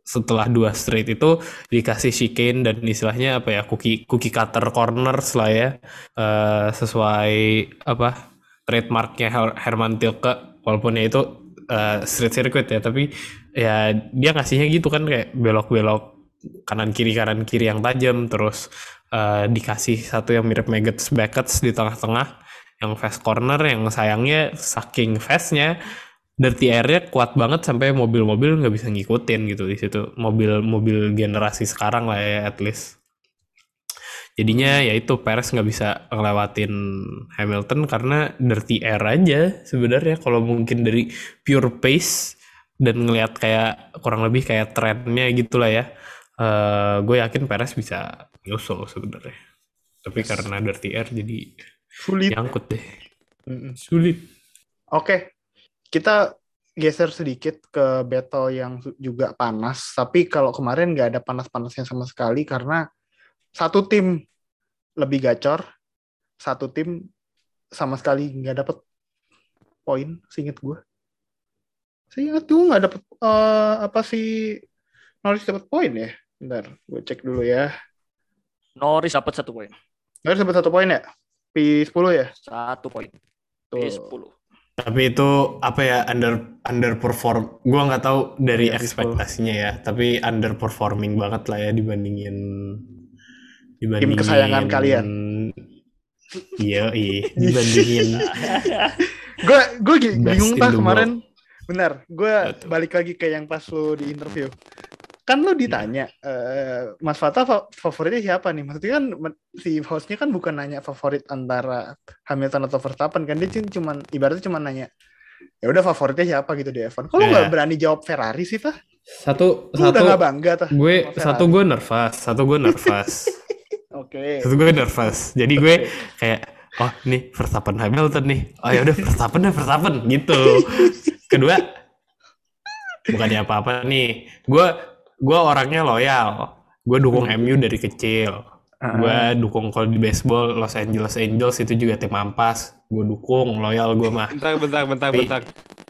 setelah dua straight itu dikasih chicane dan istilahnya apa ya cookie cookie cutter corners lah ya eh, sesuai apa trademarknya Her- Herman Tilke walaupun ya itu eh, street circuit ya tapi ya dia ngasihnya gitu kan kayak belok-belok kanan kiri kanan kiri yang tajam terus eh, dikasih satu yang mirip Maggots Beckets di tengah-tengah. Yang fast corner yang sayangnya saking fastnya dirty air-nya kuat banget sampai mobil-mobil nggak bisa ngikutin gitu di situ. Mobil-mobil generasi sekarang lah ya at least. Jadinya ya itu Perez nggak bisa ngelewatin Hamilton karena dirty air aja sebenarnya. Kalau mungkin dari pure pace dan ngelihat kayak kurang lebih kayak trennya gitulah ya eh gue yakin Perez bisa nyusul sebenarnya tapi karena dirty air jadi Sulit. nyangkut deh Mm-mm. sulit Oke, kita geser sedikit ke battle yang juga panas. Tapi kalau kemarin nggak ada panas-panasnya sama sekali karena satu tim lebih gacor, satu tim sama sekali nggak dapet poin, seinget gue. Seinget gue nggak dapet eh, apa sih Norris dapet poin ya? Bentar, gue cek dulu ya. Norris dapat satu poin. Norris dapet satu poin ya? P10 ya? Satu poin. Tuh. P10. Tapi itu apa ya under underperform. Gua nggak tahu dari Iya, ekspektasinya ya, tapi underperforming banget lah ya dibandingin dibandingin kesayangan kalian. Iya, iya, dibandingin gue gue bingung in pak kemarin benar gue balik lagi ke yang pas lo di interview kan lo ditanya eh, Mas Fata fa- favoritnya siapa nih? Maksudnya kan si hostnya kan bukan nanya favorit antara Hamilton atau Verstappen kan dia cuma cuman ibaratnya cuma nanya ya udah favoritnya siapa? gitu di F1 kalau Ya. nggak berani jawab Ferrari sih tah satu lu udah satu nggak bangga tah gue satu gue nervous, satu gue nervous, oke. Satu gue nervous. Jadi gue kayak oh nih Verstappen Hamilton nih, oh ya udah Verstappen deh Verstappen. Gitu. Kedua bukannya apa-apa nih, gue gue orangnya loyal, gue dukung MU dari kecil. Gue dukung kalau di baseball Los Angeles Angels itu juga tim ampas. Gue dukung loyal gue mah. Bentar, bentar, bentar, Tapi- bentar.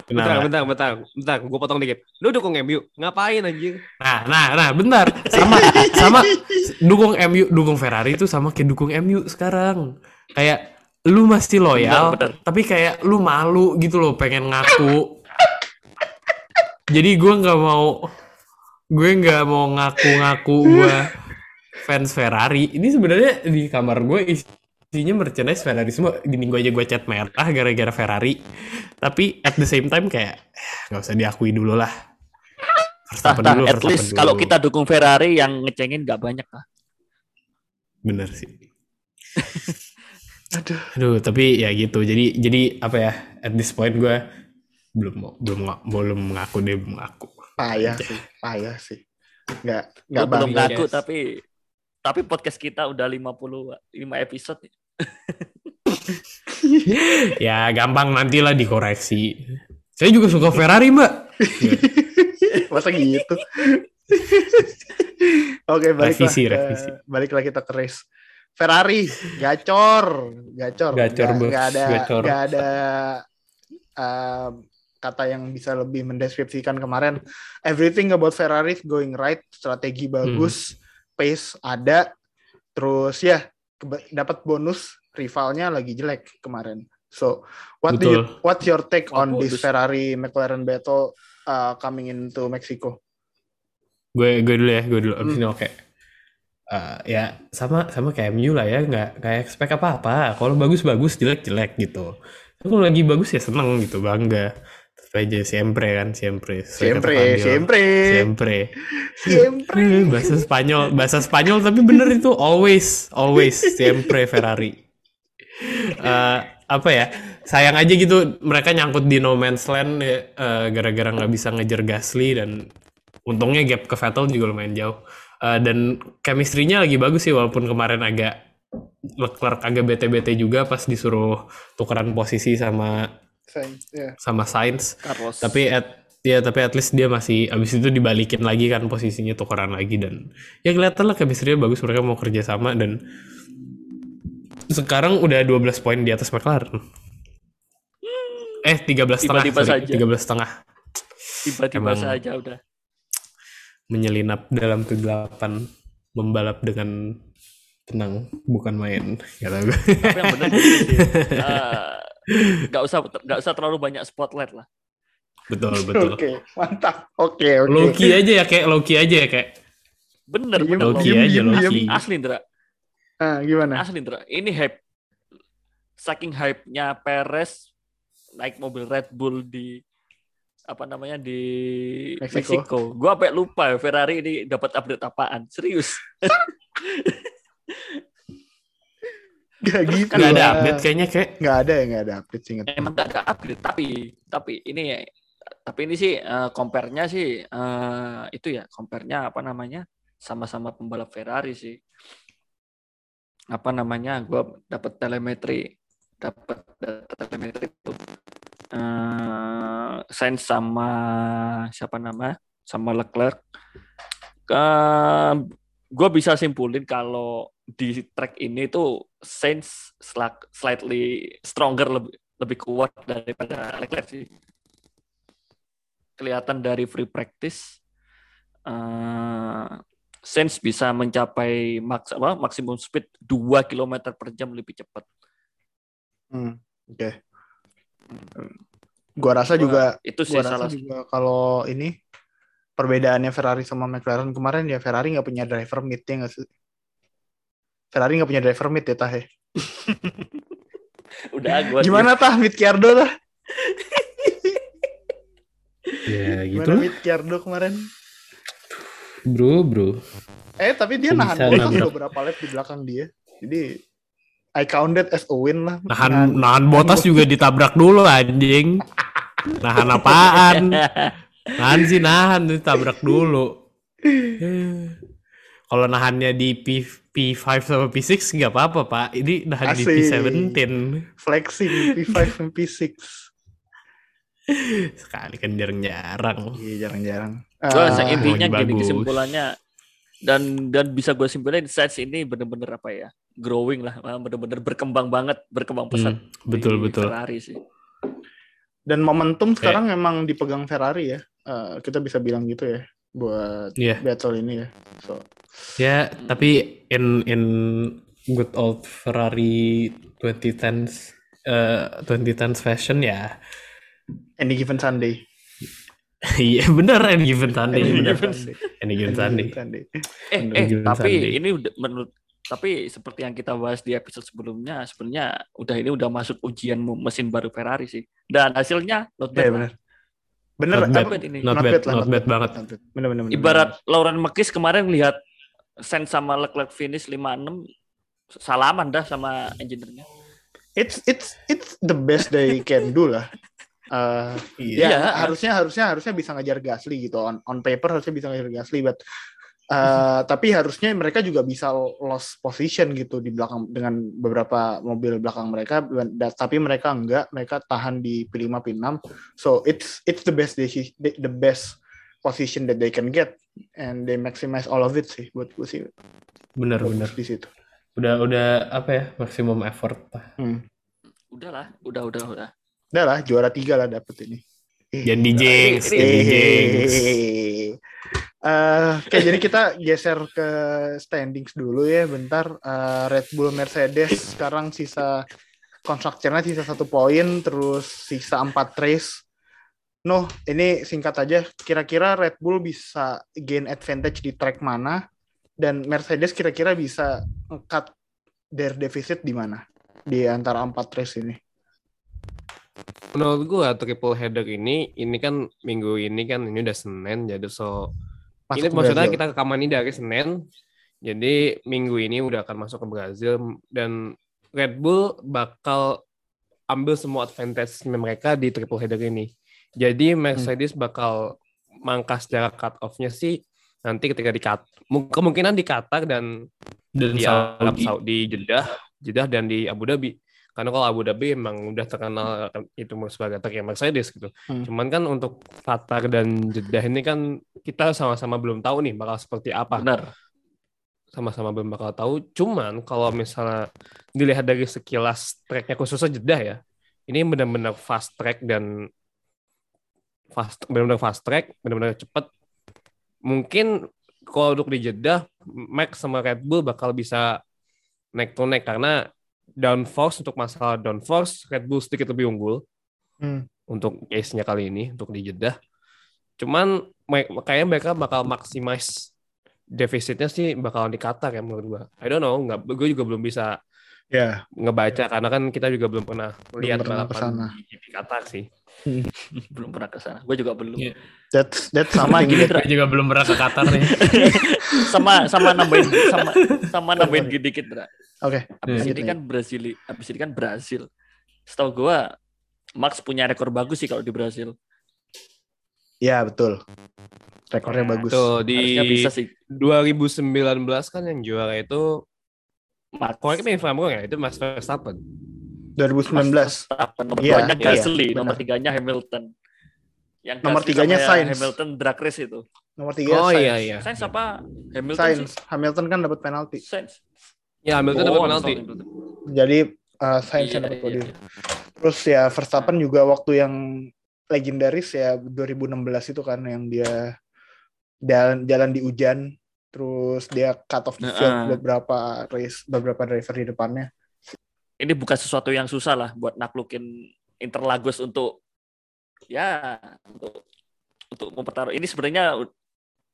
Bentar, bentar, bentar, bentar. Gue potong dikit. Lu dukung MU? Ngapain anjing? Nah, nah, nah, bentar. Sama, sama dukung MU, dukung Ferrari itu sama kayak dukung MU sekarang. Kayak lu masih loyal, Benar, benar. tapi kayak lu malu gitu loh, pengen ngaku. Jadi gue nggak mau, gue nggak mau ngaku-ngaku gue fans Ferrari. Ini sebenarnya di kamar gue isinya merchandise Ferrari semua. Di minggu aja gue cat merah gara-gara Ferrari. Tapi at the same time kayak eh, nggak usah diakui dulu lah. Tah, Verstappen tah, dulu, at least dulu. kalau kita dukung Ferrari yang ngecengin nggak banyak lah. bener sih. aduh Aduh, tapi ya gitu. Jadi jadi apa ya? At this point gue belum mau belum belum mengaku deh belum mengaku. Payah sih payah sih nggak nggak belum ngaku guys. tapi tapi podcast kita udah 55 episode. nih. ya gampang nantilah dikoreksi. Saya juga suka Ferrari mbak. Masa gitu? Oke, baliklah Revisi, ke, revisi. baliklah kita ke race. Ferrari, gacor, gacor. Gacor, Nggak- bos, nggak ada, gacor. nggak ada um, kata yang bisa lebih mendeskripsikan kemarin. Everything about Ferrari is going right, strategi Hmm. bagus, pace ada, terus ya dapat bonus rivalnya lagi jelek kemarin. So, what do you, what's your take Oh, on this. Ferrari McLaren battle uh, coming into Mexico? gue gue dulu ya, gue dulu. Abis Hmm. ini oke. Eh, ya sama sama kayak MU lah ya, nggak kayak expect apa apa. Kalau bagus bagus, jelek jelek gitu. Kalau lagi bagus ya seneng gitu, bangga. Aja siempre kan, siempre. Siempre, siempre, Siempre. siempre. bahasa Spanyol bahasa Spanyol tapi bener itu always always siempre Ferrari Eh, apa ya sayang aja gitu mereka nyangkut di no man's land ya, eh, gara-gara nggak bisa ngejar Gasly dan untungnya gap ke Vettel juga lumayan jauh Eh, dan chemistry-nya lagi bagus sih walaupun kemarin agak Leclerc agak bete-bete juga pas disuruh tukeran posisi sama Ya. sama Sainz Carlos. tapi at ya tapi at least dia masih abis itu dibalikin lagi kan posisinya tukeran lagi dan ya kelihatan lah chemistry bagus mereka mau kerja sama dan sekarang udah 12 poin di atas McLaren eh 13 setengah Tiba-tiba sorry, saja. 13 setengah tiba-tiba emang- saja udah. menyelinap dalam kegelapan membalap dengan tenang bukan main kata gue Tapi yang benar gitu sih. Eh, nggak usah nggak usah terlalu banyak spotlight lah. betul betul Oke, mantap. Oke, oke. Loki aja ya kayak Loki aja ya kayak Bener, Diem, bener. Loki diem, aja, diem, Loki. diem. Asli, Indra. Ah, gimana? Asli, Indra. Ini hype. Saking hype-nya Perez naik mobil Red Bull di apa namanya di Meksiko. Meksiko. Gua sampai lupa ya, Ferrari ini dapat update apaan. Serius. Gak gitu. Nggak ada lah. update kayaknya kayak. Nggak ada ya, nggak ada update singkat. Emang gak ada update, tapi tapi ini tapi ini sih eh, compare-nya sih eh, itu ya, compare-nya apa namanya? sama-sama pembalap Ferrari sih. Apa namanya? Gua dapat telemetri, dapat data telemetri itu eh Sainz sama siapa nama? sama Leclerc. Ke gue bisa simpulin kalau di track ini tuh Sainz sla- slightly stronger lebih lebih kuat daripada Leclerc sih. Kelihatan dari free practice eh Sainz bisa mencapai maks apa, maksimum speed 2 km per jam lebih cepat. Hmm, Oke. Gua rasa juga itu sih gua rasa salah juga kalau ini perbedaannya Ferrari sama McLaren kemarin ya Ferrari nggak punya driver mid ya nggak sih? Ferrari nggak punya driver mid ya tah ya? udah gua Gimana tah mid Ricciardo tah? Ya gitu Gimana Ricciardo kemarin? Bro, bro. Eh tapi dia Bisa nahan nabrak. beberapa lap di belakang dia. Jadi I counted as a win lah. Nahan, nahan botas juga ditabrak dulu anjing. Nahan apaan? Nahan sih nahan ditabrak dulu. Kalau nahannya di P, P5 sama P6 nggak apa-apa pak. Ini nahan di Asik. P17. flexing P5 dan P6. Sekali kan jarang-jarang. Iya jarang-jarang. Ah, intinya bagus. gini kesimpulannya dan dan bisa gue simpulin Sainz ini bener-bener apa ya growing lah bener-bener berkembang banget berkembang pesat Hmm, betul di betul. Ferrari sih dan momentum Kayak- sekarang memang dipegang Ferrari ya. Eh, kita bisa bilang gitu ya buat Iya. battle ini ya. So, Ya, tapi in in good old Ferrari 2010s eh 2010s fashion ya. any given Sunday. Iya bener any given Sunday Any bener. given Sunday. Any given Sunday. Sunday. eh Bener, eh Given tapi Sunday. ini udah menurut tapi seperti yang kita bahas di episode sebelumnya sebenarnya udah ini udah masuk ujian mesin baru Ferrari sih dan hasilnya not Iya bad lah. benar. Bener, Not bad. apa- ini. Not bad, not bad banget. not bad. Bener, bener, bener, ibarat Lauren Mekis kemarin lihat Sainz sama Leclerc finish 56 salaman dah sama engineer-nya it's it's it's the best they can do lah. Eh, Iya. ya Iya. harusnya harusnya harusnya bisa ngejar Gasly gitu on on paper harusnya bisa ngejar Gasly but eh, tapi harusnya mereka juga bisa lost position gitu di belakang dengan beberapa mobil belakang mereka tapi mereka enggak mereka tahan di P5 P6 so it's it's the best deci- the, the best position that they can get and they maximize all of it sih buat gue sih Bener bener. di situ Udah udah apa ya maksimum effort lah. hmm. udahlah udah udah udah udah lah juara tiga lah dapet ini Jadi jinx, ini- jadi jinx. Eh, Oke, jadi kita geser ke standings dulu ya, bentar. Eh, Red Bull Mercedes sekarang sisa konstruktornya sisa satu poin, terus sisa empat race. No, ini singkat aja. Kira-kira Red Bull bisa gain advantage di track mana? Dan Mercedes kira-kira bisa cut their deficit di mana? Di antara empat race ini. Menurut gua triple header ini, ini kan minggu ini kan ini udah Senin, jadi so Masuk ini maksudnya Brazil. kita rekaman ini dari Senin, jadi minggu ini udah akan masuk ke Brazil dan Red Bull bakal ambil semua advantage mereka di triple header ini. Jadi Mercedes bakal mangkas jarak cut off-nya sih nanti ketika di mu- kemungkinan di Qatar dan Dan di Arab Saudi. Saudi Jeddah, Jeddah dan di Abu Dhabi. Karena kalau Abu Dhabi emang udah terkenal itu sebagai yang Mercedes gitu. Hmm. Cuman kan untuk Qatar dan Jeddah ini kan kita sama-sama belum tahu nih bakal seperti apa. benar Sama-sama belum bakal tahu. Cuman kalau misalnya dilihat dari sekilas tracknya khususnya Jeddah ya, ini benar-benar fast track dan fast benar-benar fast track, benar-benar cepat. Mungkin kalau untuk di Jeddah, Max sama Red Bull bakal bisa naik to naik karena downforce untuk masalah downforce Red Bull sedikit lebih unggul Hmm. untuk case-nya kali ini untuk di Jeddah. Cuman kayaknya mereka bakal maximize defisitnya sih bakalan di Qatar ya menurut gua. I don't know, nggak gue juga belum bisa Ya, ngebaca karena kan kita juga belum pernah lihat balapan di GP Qatar sih. belum pernah ke sana. Gue juga belum. Iya. that's that's Sama gini, that-. Gue juga belum pernah ke Qatar nih. sama sama nambahin sama sama nambahin gini dikit, Dra. Oke. Abis Lanjut, ini kan Brasil, abis ini kan Brasil. Setahu gua Max punya rekor bagus sih kalau di Brasil. Ya, betul. Rekornya Nah, bagus. Tuh di Harusnya bisa sih 2019 kan yang juara itu Max. Correct me if I'm wrong ya, itu Max Verstappen. 2019. Verstappen. Nomor Iya, duanya iya, Gasly, benar. nomor tiganya Hamilton. Yang Nomor tiganya Sainz. Hamilton drag race itu. Nomor 3 Oh Sainz. iya iya. Sainz apa? Hamilton Sainz. sih. Hamilton kan dapat penalti. Sainz. Ya Hamilton Oh, dapat penalti. Hamilton. Jadi uh, Sainz Iya, yang dapat iya. podium. Terus ya Verstappen juga waktu yang legendaris ya 2016 itu kan yang dia jalan jalan di hujan terus dia cut off the Nah, field ah. beberapa race beberapa driver di depannya. Ini bukan sesuatu yang susah lah buat naklukin Interlagos untuk ya untuk untuk mempertaruh. Ini sebenarnya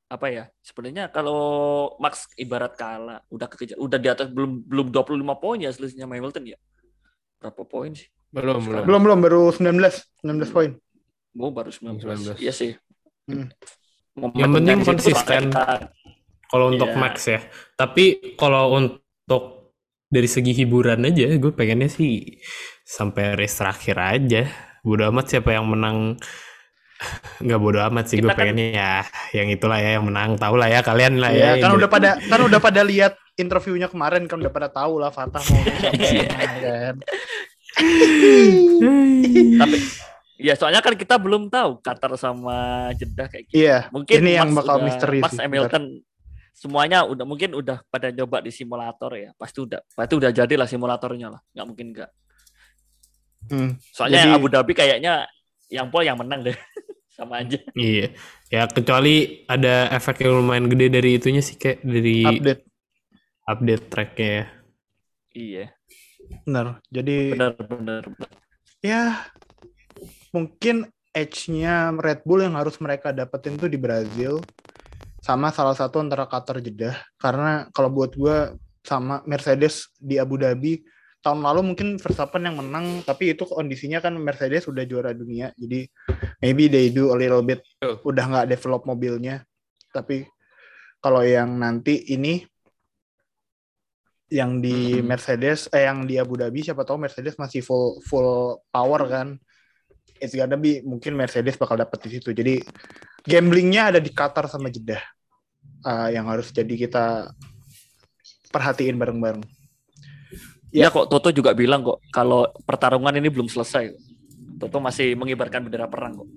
apa ya? Sebenarnya kalau Max ibarat kalah, udah kekejar, udah di atas belum belum 25 poin ya selisihnya Hamilton ya. Berapa poin sih? Belum belum. Belum belum baru 19 19 poin. Oh, baru 19. 19. Iya sih. Hmm. Yang penting konsisten. Kalau untuk Iya. Max ya. Tapi kalau untuk dari segi hiburan aja, gue pengennya sih sampai race terakhir aja. Bodo amat siapa yang menang. Nggak bodo amat sih, gue kan- pengennya ya yang itulah ya yang menang. Tahu lah ya kalian lah Iya, ya. kan Indo- udah pada kan udah pada lihat interviewnya kemarin kan udah pada tahu lah Fatah mau Iya. kan. Tapi ya soalnya kan kita belum tahu Qatar sama Jeddah kayak gitu. Iya, Mungkin ini yang bakal misteri Max sih, Hamilton semuanya udah mungkin udah pada nyoba di simulator ya. Pasti udah pasti udah jadi lah simulatornya lah. Nggak mungkin enggak. Hmm. Soalnya Jadi- Abu Dhabi kayaknya yang pol yang menang deh. Sama aja. Iya. Ya kecuali ada efek yang lumayan gede dari itunya sih kayak dari update, update tracknya ya. Iya, bener. Jadi benar benar. benar. ya mungkin edge-nya Red Bull yang harus mereka dapetin tuh di Brazil sama salah satu antara Qatar Jeddah. Karena kalau buat gue sama Mercedes di Abu Dhabi tahun lalu mungkin Verstappen yang menang tapi itu kondisinya kan Mercedes udah juara dunia. Jadi maybe they do a little bit udah nggak develop mobilnya. Tapi kalau yang nanti ini yang di Mhm. Mercedes eh yang di Abu Dhabi siapa tahu Mercedes masih full full power kan. It's gonna be mungkin Mercedes bakal dapet di situ. Jadi gamblingnya ada di Qatar sama Jeddah Ah, yang harus jadi kita perhatiin bareng-bareng Ya kok Toto juga bilang kok kalau pertarungan ini belum selesai. Toto masih mengibarkan bendera perang kok.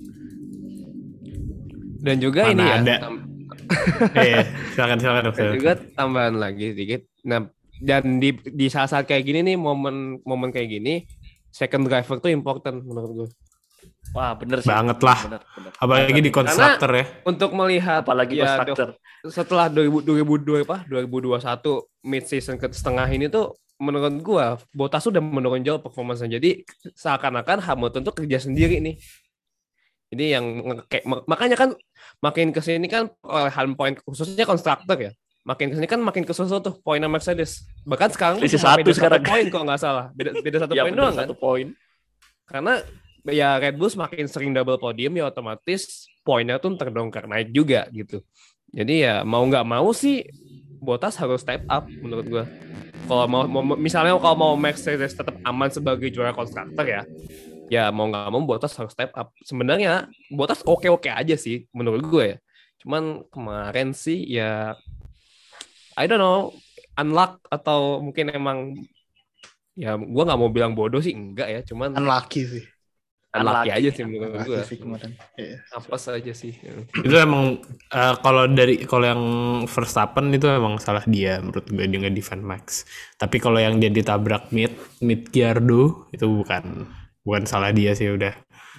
Dan juga Mana ini ya. ada. tam- Iya, silakan silakan dan dokter. juga tambahan lagi sedikit. Nah, dan di di saat-saat kayak gini nih momen momen kayak gini second driver tuh important menurut gue. Wah, bener sih. Banget lah. Bener, bener. Apalagi di konstruktor ya. Untuk melihat Apalagi ya, konstruktor. setelah 2000 2002 apa 2021 mid season ke setengah ini tuh menurut gua Bottas udah menurun jauh performanya jadi seakan-akan Hamilton tuh kerja sendiri nih jadi yang kayak mak- makanya kan makin ke sini kan perolehan poin khususnya konstruktor ya makin ke sini kan makin kesusul tuh poinnya Mercedes bahkan sekarang cuma satu beda sekarang. poin kok nggak salah beda beda satu Ya, poin doang kan satu poin. karena ya Red Bull semakin sering double podium ya otomatis poinnya tuh terdongkar naik juga gitu. Jadi ya mau nggak mau sih Bottas harus step up menurut gua. Kalau mau, mau- misalnya kalau mau Mercedes tetap aman sebagai juara konstruktor ya, ya mau nggak mau Bottas harus step up. Sebenarnya Bottas oke-oke aja sih menurut gue ya. Cuman kemarin sih ya I don't know unluck atau mungkin emang ya gua nggak mau bilang bodoh sih enggak ya, cuman unlucky sih unlucky Unlucky. aja sih menurut gue. unlucky sih kemarin Iya. Apa saja sih. Itu emang eh, kalau dari kalau yang Verstappen itu emang salah dia menurut gue dia nggak defend Max. Tapi kalau yang dia ditabrak mid mid Giardo itu bukan bukan salah dia sih udah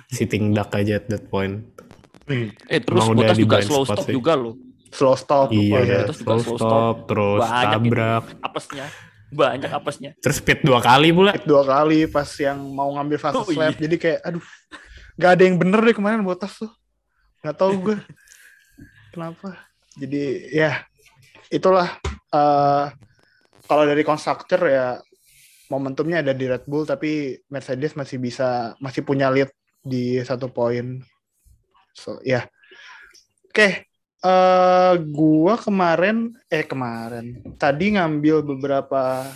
sitting duck aja at that point. Eh terus Emang udah juga blind slow spot stop sih. juga loh. slow stop Iya. Terus juga slow slow stop, terus Banyak tabrak, Apesnya. Banyak apesnya. terus speed dua kali pula. Hit dua kali pas yang mau ngambil fast Oh, lap iya. jadi kayak aduh nggak ada yang bener deh kemarin Bottas tuh nggak tahu gue kenapa jadi ya itulah eh, kalau dari konstruktor ya momentumnya ada di Red Bull tapi Mercedes masih bisa masih punya lead di satu poin. So ya. Oke, eh gua kemarin eh kemarin tadi ngambil beberapa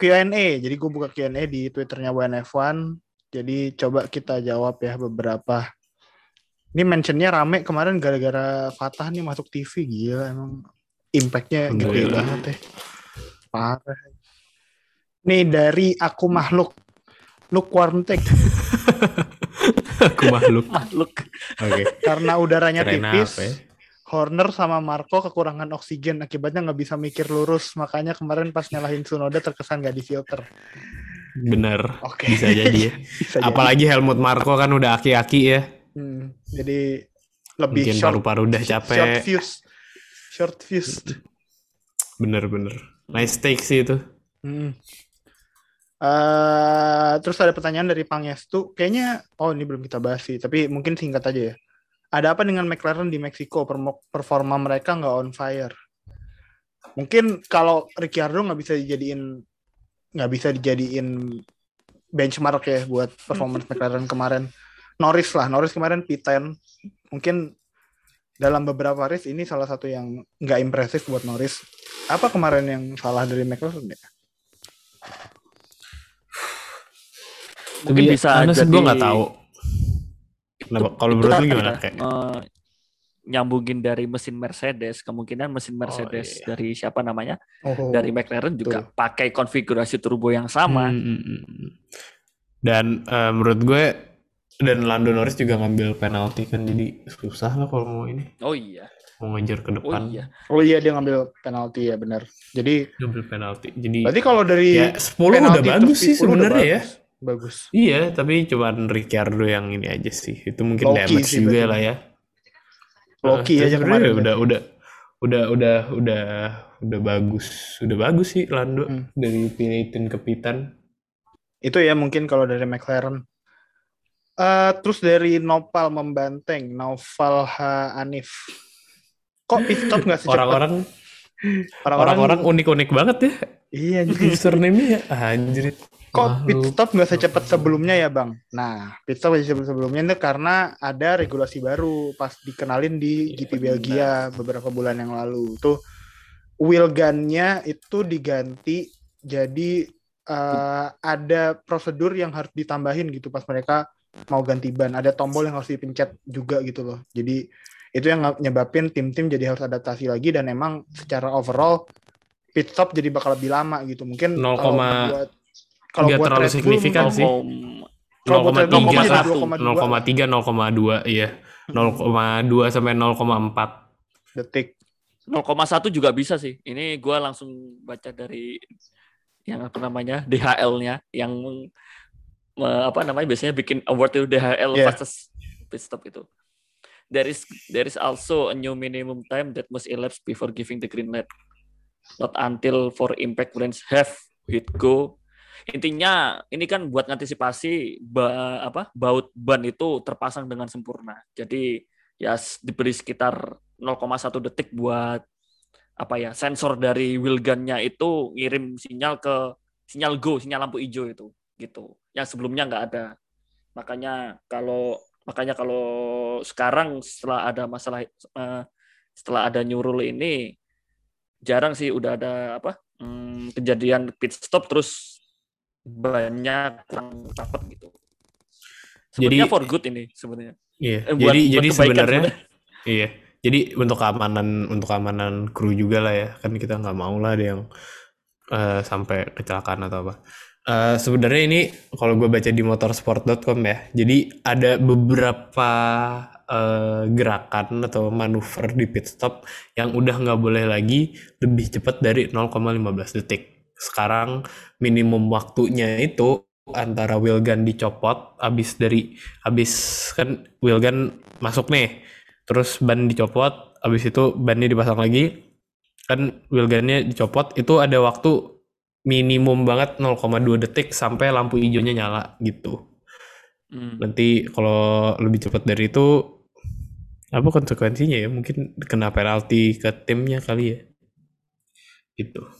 Q&A. Jadi gue buka Q&A di Twitternya WNF1. Jadi coba kita jawab ya beberapa. Ini mentionnya rame kemarin gara-gara Fatah nih masuk TV gila emang impactnya gede Alhamdulillah. banget ya. Parah. Nih dari aku makhluk. Look Warmtek Aku makhluk. Makhluk. Oke. karena udaranya Keren tipis. apa ya? Horner sama Marco kekurangan oksigen akibatnya nggak bisa mikir lurus makanya kemarin pas nyalahin Tsunoda terkesan nggak difilter. Bener. Oke. Bisa jadi ya. Bisa jadi. Apalagi Helmut Marko kan udah aki-aki ya. Hmm, jadi lebih Mungkin short, paru-paru udah short capek. fuse, short fuse. Bener-bener. Nice take sih itu. Hmm. Eh, terus ada pertanyaan dari Pangestu, kayaknya oh ini belum kita bahas sih, tapi mungkin singkat aja ya. Ada apa dengan McLaren di Meksiko? Performa mereka nggak on fire. Mungkin kalau Ricciardo nggak bisa dijadiin nggak bisa dijadiin benchmark ya buat performance McLaren kemarin. Norris lah, Norris kemarin P10. Mungkin dalam beberapa race ini salah satu yang nggak impresif buat Norris. Apa kemarin yang salah dari McLaren ya? Mungkin Tapi bisa jadi gue nggak tahu. Kenapa? Kalau menurut lu kan gimana? kita, Kayak, eh, nyambungin dari mesin Mercedes, kemungkinan mesin Mercedes iya. dari siapa namanya? Oh, Dari McLaren juga pakai konfigurasi turbo yang sama. Hmm, hmm, hmm. Dan eh, menurut gue dan Lando Norris juga ngambil penalti kan jadi susah lah kalau mau ini Oh iya. mau ngejar ke Oh depan iya. Oh iya dia ngambil penalti ya benar. Jadi ngambil penalti jadi berarti kalau dari ya 10 udah bagus sih 10 udah sebenarnya ya bagus. Bagus. iya tapi cuman Ricciardo yang ini aja sih itu mungkin Low key damage sih juga lah ya Loki Nah, aja kemarin. udah udah udah udah udah udah bagus udah bagus sih Lando Hmm. dari P18 ke P10 Itu ya mungkin kalau dari McLaren. Eh terus dari Nopal membanteng, Naufal H Anif. Kok pit stop nggak secepat orang-orang orang-orang? unik-unik banget ya Iya anjir. username-nya ya anjir Kok pit stop nggak secepat sebelumnya ya bang? Nah, pit stop sebelumnya itu karena ada regulasi baru pas dikenalin di Iya, GP Belgia beberapa bulan yang lalu. Tuh wheel gun-nya itu diganti jadi eh, ada prosedur yang harus ditambahin gitu pas mereka mau ganti ban. Ada tombol yang harus dipencet juga gitu loh. Jadi itu yang nyebabin tim-tim jadi harus adaptasi lagi dan emang secara overall pit stop jadi bakal lebih lama gitu. Mungkin 0, kalau buat kalau nggak buat terlalu signifikan sih. Kalau buat Red Bull 0,3 mungkin kan 2,2. 0,3 0,2 iya 0,2 sampai 0,4 detik. 0,1 juga bisa sih. Ini gua langsung baca dari yang apa namanya DHL-nya yang apa namanya biasanya bikin award itu DHL Yeah. fastest pit stop itu. There is there is also a new minimum time that must elapse before giving the green light. Not until for impact brands have hit go. Intinya ini kan buat ngantisipasi ba, apa baut ban itu terpasang dengan sempurna. Jadi ya diberi sekitar 0,1 detik buat apa ya sensor dari wheel gun-nya itu ngirim sinyal ke sinyal go, sinyal lampu hijau itu gitu. Yang sebelumnya nggak ada. Makanya kalau makanya kalau sekarang setelah ada masalah eh, setelah ada new rule ini jarang sih udah ada apa hmm, kejadian pit stop terus banyak rapat gitu. Sebenarnya Jadi- for good ini sebenarnya. iya Eh, buat- jadi buat jadi sebenarnya iya jadi untuk keamanan untuk keamanan kru juga lah ya kan kita nggak mau lah ada yang eh, sampai kecelakaan atau apa Eh, sebenarnya ini kalau gue baca di motorsport.com ya jadi ada beberapa eh, gerakan atau manuver di pit stop yang udah nggak boleh lagi lebih cepat dari 0,15 detik sekarang minimum waktunya itu antara wheel gun dicopot habis dari habis kan wheel gun masuk nih terus ban dicopot habis itu bannya dipasang lagi kan wheel gunnya dicopot itu ada waktu minimum banget 0,2 detik sampai lampu hijaunya nyala gitu Hmm. nanti kalau lebih cepat dari itu apa konsekuensinya ya mungkin kena penalti ke timnya kali ya Gitu.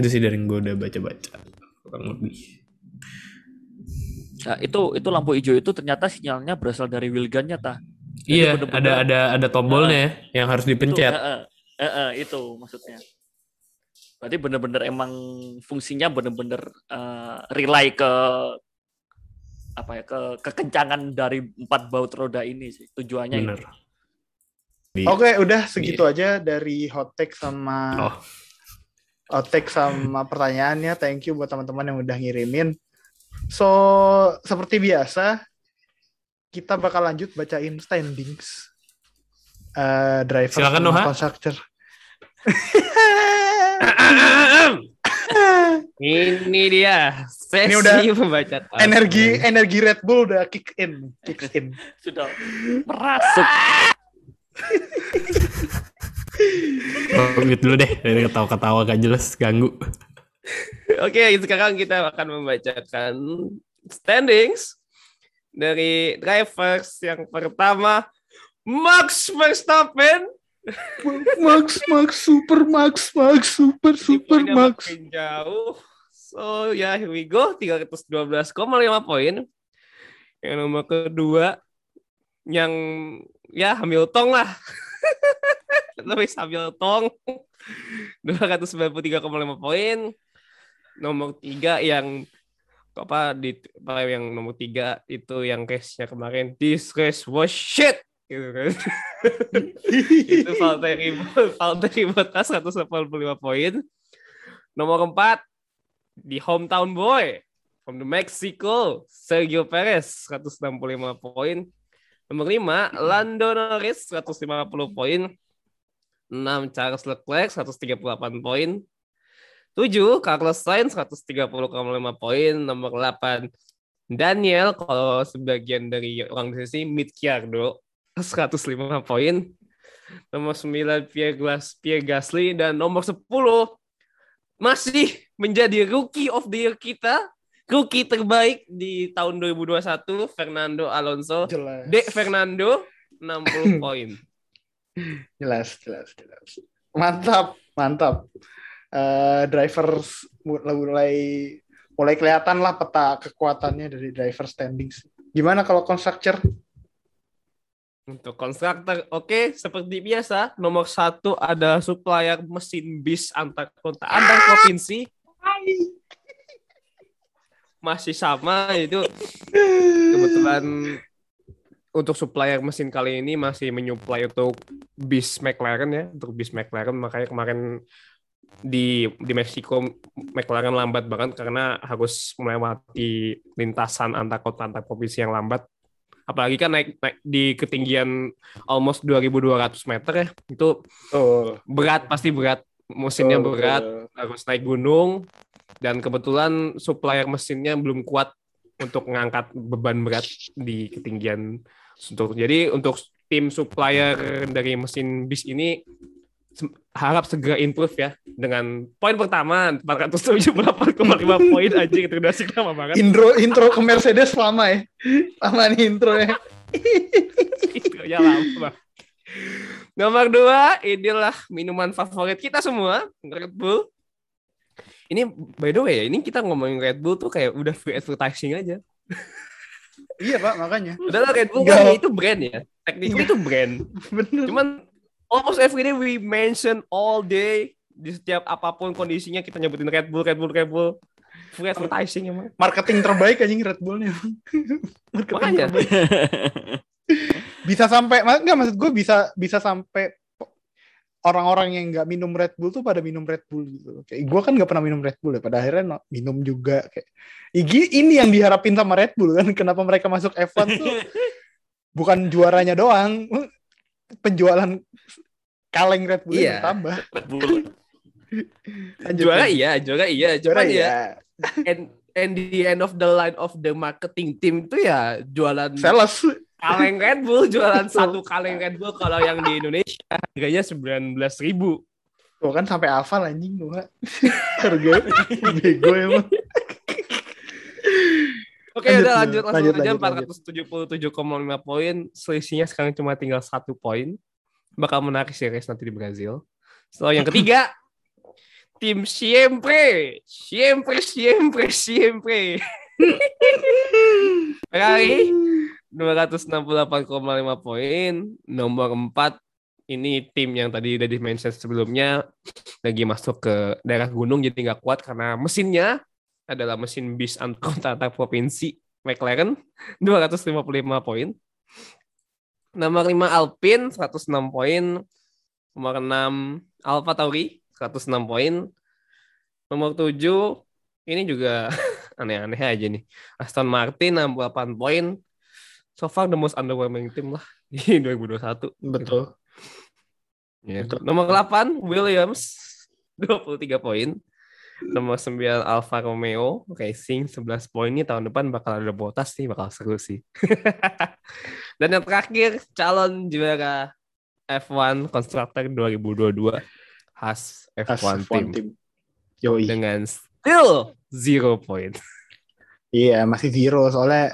Itu sih dari yang gue udah baca-baca. Kurang lebih. Nah, itu itu lampu hijau itu ternyata sinyalnya berasal dari wheel gun-nya tah. Jadi Iya, bener-bener- ada ada ada tombolnya ya, yang harus Itu, dipencet. eh, eh, eh, eh, itu maksudnya. Berarti bener-bener emang fungsinya bener-bener eh, rely ke apa ya ke kekencangan dari empat baut roda ini sih tujuannya itu. Bener. Di- Oke, udah segitu aja dari hot take sama Oh. Take sama pertanyaannya. Thank you buat teman-teman yang udah ngirimin. So, seperti biasa, kita bakal lanjut bacain standings. Eh driver Silakan, Noha. constructor. Ini dia sesi Ini udah pembacaan. energi energi Red Bull udah kick in, kick in. Sudah merasuk. Oh, mute dulu deh, dari ketawa-ketawa gak jelas ganggu. Oke, sekarang kita akan membacakan standings dari drivers yang pertama Max Verstappen Max, Max, super Max, Max, super, super Max. jauh. So ya here we go 312,5 poin. Yang nomor kedua yang ya Hamilton lah. Lewis Hamilton 293,5 poin. Nomor tiga yang apa di apa yang nomor tiga itu yang race-nya kemarin this race was shit gitu kan. itu Valtteri Valtteri Bottas 185 poin. Nomor empat di hometown boy from the Mexico Sergio Perez 165 poin. Nomor lima Lando Norris 150 poin. 6 Charles Leclerc 138 poin. 7 Carlos Sainz 130,5 poin. Nomor 8 Daniel kalau sebagian dari orang di sini Ricciardo 105 poin. Nomor 9 Pierre, Glas, Pierre Gasly dan nomor 10 masih menjadi rookie of the year kita. Rookie terbaik di tahun 2021 Fernando Alonso. Jelas. Dek Fernando 60 poin. Jelas, jelas, jelas. Mantap, mantap. Eh drivers mulai mulai kelihatan lah peta kekuatannya dari driver standings. Gimana kalau constructor? Untuk konstruktor, oke, seperti biasa, nomor satu ada supplier mesin bis antar kota, antar provinsi. Masih sama itu kebetulan untuk supplier mesin kali ini masih menyuplai untuk bis McLaren ya, untuk bis McLaren. Makanya kemarin di di Meksiko McLaren lambat banget karena harus melewati lintasan antar kota antar provinsi yang lambat. Apalagi kan naik, naik di ketinggian almost 2200 meter ya. Itu Oh, berat pasti berat. Mesinnya berat harus naik gunung. Dan kebetulan supplier mesinnya belum kuat untuk mengangkat beban berat di ketinggian untuk jadi untuk tim supplier dari mesin bis ini harap segera improve ya. Dengan poin pertama 478,5 poin aja itu udah sih lama banget. Intro intro ke Mercedes lama ya. Lama nih intro ya. ya lama. Nomor dua inilah minuman favorit kita semua Red Bull. Ini by the way ya ini kita ngomongin Red Bull tuh kayak udah free advertising aja Iya pak, makanya. Padahal Red Bull Enggak. kan itu brand ya. Technically itu brand. Bener. Cuman almost every day we mention all day di setiap apa pun kondisinya kita nyebutin Red Bull, Red Bull, Red Bull. Free advertising emang. Marketing terbaik anjing Red Bullnya. Marketing Makanya. terbaik. Bisa sampai, mak- nggak maksud gue bisa bisa sampai orang-orang yang nggak minum Red Bull tuh pada minum Red Bull gitu. Kayak gue kan nggak pernah minum Red Bull ya. Pada akhirnya no- minum juga kayak. Igi ini yang diharapin sama Red Bull kan. Kenapa mereka masuk F1 tuh bukan juaranya doang, penjualan kaleng Red Bull Iya. bertambah. Lanjut, Juara iya, juara iya. Juara Cuman iya. ya, and, and the end of the line of the marketing team itu ya jualan Sales. Kaleng Red Bull, jualan satu kaleng Red Bull kalau yang di Indonesia harganya 19.000 ribu. Tuh kan sampai hafal anjing gua. Harga bego emang. Oke, Lanjut, udah lanjut langsung lanjut, aja lanjut, 477,5 poin. Selisihnya sekarang cuma tinggal satu poin. Bakal menarik race nanti di Brazil. So yang ketiga tim siempre, siempre, siempre, siempre. Ferrari 268,5 poin. Nomor 4 ini tim yang tadi udah di-mention sebelumnya lagi masuk ke daerah gunung jadi nggak kuat karena mesinnya adalah mesin bis antar provinsi McLaren 255 poin. Nomor 5 Alpine 106 poin. Nomor 6 Alfa Tauri 106 poin. Nomor 7 ini juga aneh-aneh aja nih. Aston Martin 68 poin. So far the most underwhelming team lah di 2021. Betul. Ya. Nomor 8 Williams 23 poin. Nomor 9 Alfa Romeo Racing 11 poin ini tahun depan bakal ada botas sih, bakal seru sih. Dan yang terakhir calon juara F1 Constructor 2022 Haas F1, F1 team, team. Yoi. dengan still zero point. Iya, masih zero soalnya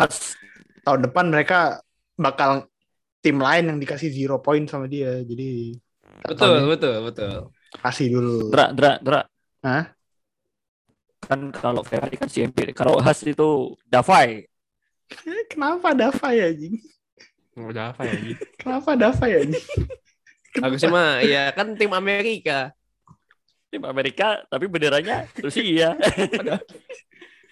tahun depan mereka bakal tim lain yang dikasih zero point sama dia. Jadi Betul, betul, betul. kasih dulu. Dra, Dra, Dra. Hah? Kan kalau Ferrari kan CMP. Kalau Haas itu Davai. Kenapa Dava ya, Jing? Udah apa ya? Gi? Kenapa Dava ya, Jing? Harusnya mah ya kan tim Amerika. Tim Amerika tapi benderanya Rusia.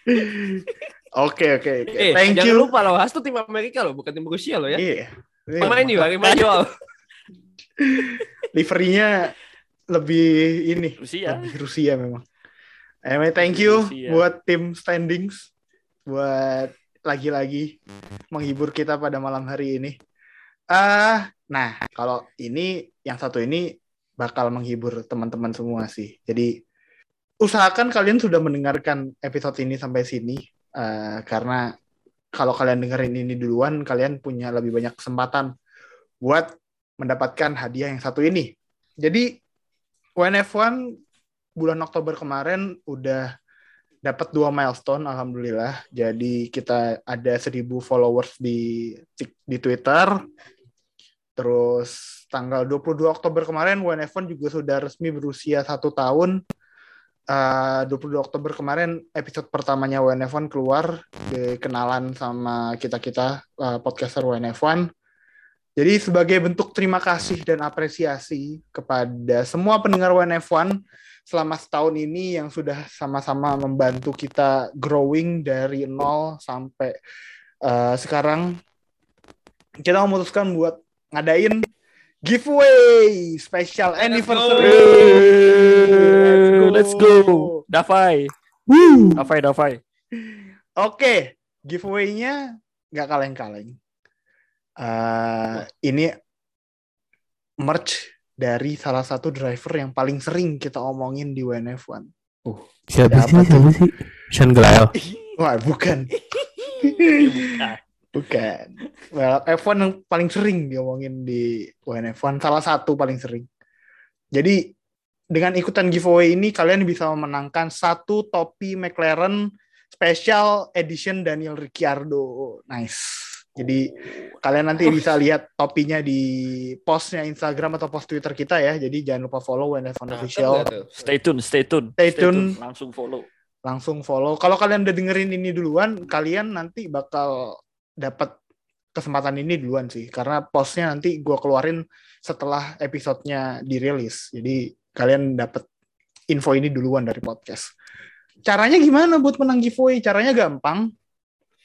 Oke, oke, oke. Eh, Thank jangan you. lupa loh, Haas tuh tim Amerika loh, bukan tim Rusia loh ya. Iya. Pemain juga, pemain jual. Liverinya lebih ini, Rusia. lebih Rusia memang. Anyway, thank you Rusia. buat tim standings, buat lagi-lagi menghibur kita pada malam hari ini. Ah, nah kalau ini yang satu ini bakal menghibur teman-teman semua sih. Jadi usahakan kalian sudah mendengarkan episode ini sampai sini, eh, karena kalau kalian dengerin ini duluan, kalian punya lebih banyak kesempatan buat mendapatkan hadiah yang satu ini. Jadi WNF1 bulan Oktober kemarin udah dapat dua milestone alhamdulillah. Jadi kita ada 1000 followers di di Twitter. Terus tanggal 22 Oktober kemarin WNF1 juga sudah resmi berusia satu tahun. Eh, 22 Oktober kemarin episode pertamanya WNF1 keluar kenalan sama kita-kita eh, podcaster WNF1. Jadi sebagai bentuk terima kasih dan apresiasi kepada semua pendengar WNF1 selama setahun ini yang sudah sama-sama membantu kita growing dari nol sampai eh, sekarang kita memutuskan buat ngadain giveaway special anniversary. Let's go. Davai. Davai, Davai. Oke, giveaway-nya nggak kaleng-kaleng. Eh, ini merch dari salah satu driver yang paling sering kita omongin di WNF1. Siapa Siapa sih? Siapa sih? Sean. Wah, bukan. bukan. Well, F1 yang paling sering diomongin di WNF1, salah satu paling sering. Jadi, dengan ikutan giveaway ini, kalian bisa memenangkan satu topi McLaren Special Edition Daniel Ricciardo. Nice. Jadi, kalian nanti bisa lihat topinya di postnya Instagram atau post Twitter kita ya. Jadi, jangan lupa follow WNF1 Official. Stay tune, stay tune. Stay tune. Langsung follow. langsung follow. Kalau kalian udah dengerin ini duluan, kalian nanti bakal dapat kesempatan ini duluan sih. Karena postnya nanti gue keluarin setelah episodenya dirilis. Jadi kalian dapat info ini duluan dari podcast. Caranya gimana buat menang giveaway? Caranya gampang.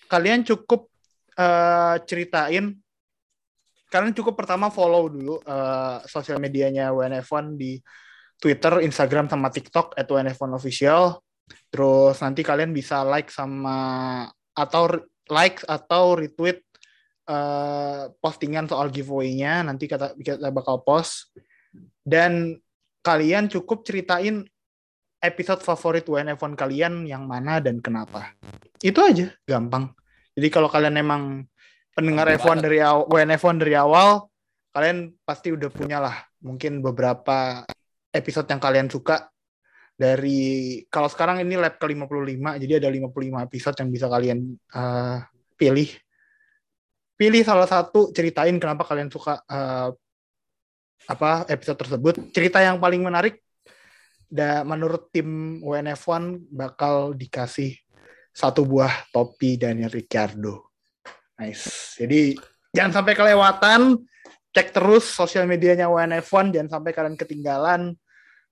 Kalian cukup eh, ceritain. Kalian cukup pertama follow dulu eh, sosial medianya WNF1 di Twitter, Instagram, sama TikTok at WNF1 Official. Terus nanti kalian bisa like sama atau like atau retweet eh, postingan soal giveaway-nya. Nanti kata kita bakal post. Dan kalian cukup ceritain episode favorit WNF1 kalian yang mana dan kenapa. Itu aja, gampang. Jadi kalau kalian emang pendengar Gampang F1 banget. dari awal, WNF1 dari awal, kalian pasti udah punya lah mungkin beberapa episode yang kalian suka dari kalau sekarang ini lab ke 55 jadi ada 55 episode yang bisa kalian eh, pilih pilih salah satu ceritain kenapa kalian suka eh, apa episode tersebut cerita yang paling menarik da, menurut tim WNF1 bakal dikasih satu buah topi Daniel Ricciardo. Nice. Jadi jangan sampai kelewatan. Cek terus sosial medianya WNF1. Jangan sampai kalian ketinggalan.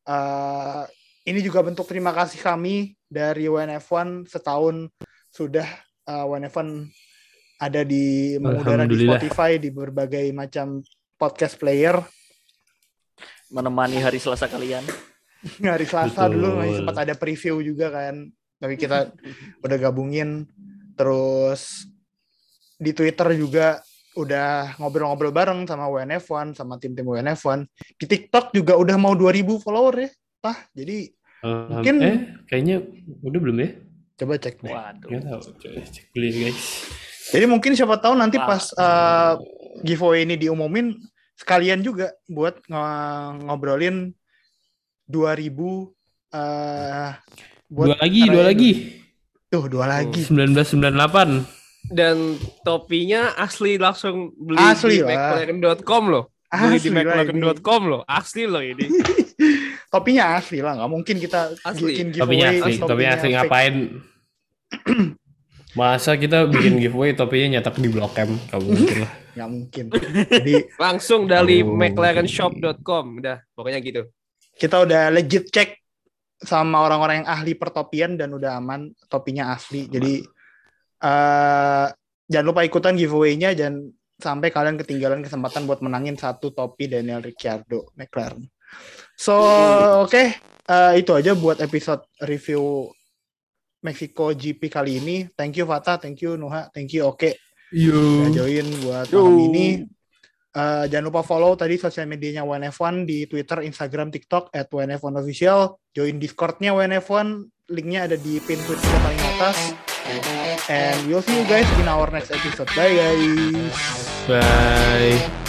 Uh, ini juga bentuk terima kasih kami dari WNF1 setahun sudah uh, WNF1 ada di mengudara di. Spotify di berbagai macam podcast player. Menemani hari Selasa kalian. Hari Selasa Betul. dulu masih sempat ada preview juga kan. Tapi kita udah gabungin terus di Twitter juga udah ngobrol-ngobrol bareng sama WNF1 sama tim-tim WNF1. Di TikTok juga udah mau 2000 follower ya. Tah, jadi Um, Mungkin- eh kayaknya udah belum ya? coba cek deh. Waduh. Nggak tahu. Coba cek dulu ya, guys. Jadi mungkin siapa tahu nanti Wah. pas uh, giveaway ini diumumin sekalian juga buat ngo- ngobrolin 2000 uh, buat Dua lagi, dua lagi. Tuh, dua lagi. 1998. Dan topinya asli langsung beli Asli di. McLaren.com loh. Beli di Asli lah ini. McLaren.com loh. Asli loh ini. Topinya asli lah, nggak mungkin kita Asli. bikin Topinya giveaway. asli, terus topinya asli ngapain? Masa kita bikin giveaway topinya nyetak di Blok M? Kamu mungkin lah. Nggak mungkin. Jadi Langsung dari Oh. McLarenshop.com. Udah, pokoknya gitu. kita udah legit cek sama orang-orang yang ahli pertopian dan udah aman topinya asli. Jadi eh jangan lupa ikutan giveaway-nya dan sampai kalian ketinggalan kesempatan buat menangin satu topi Daniel Ricciardo McLaren. So, oke, eh, itu aja buat episode review Mexico GP kali ini. Thank you Fata, thank you Nuha, thank you Oke udah join buat malam ini. Eh, jangan lupa follow tadi sosial medianya WNF1 di Twitter, Instagram, TikTok at WNF1 Official. Join Discordnya WNF1, linknya ada di pin tweet kita paling atas. And we'll see you guys in our next episode. Bye guys. Bye.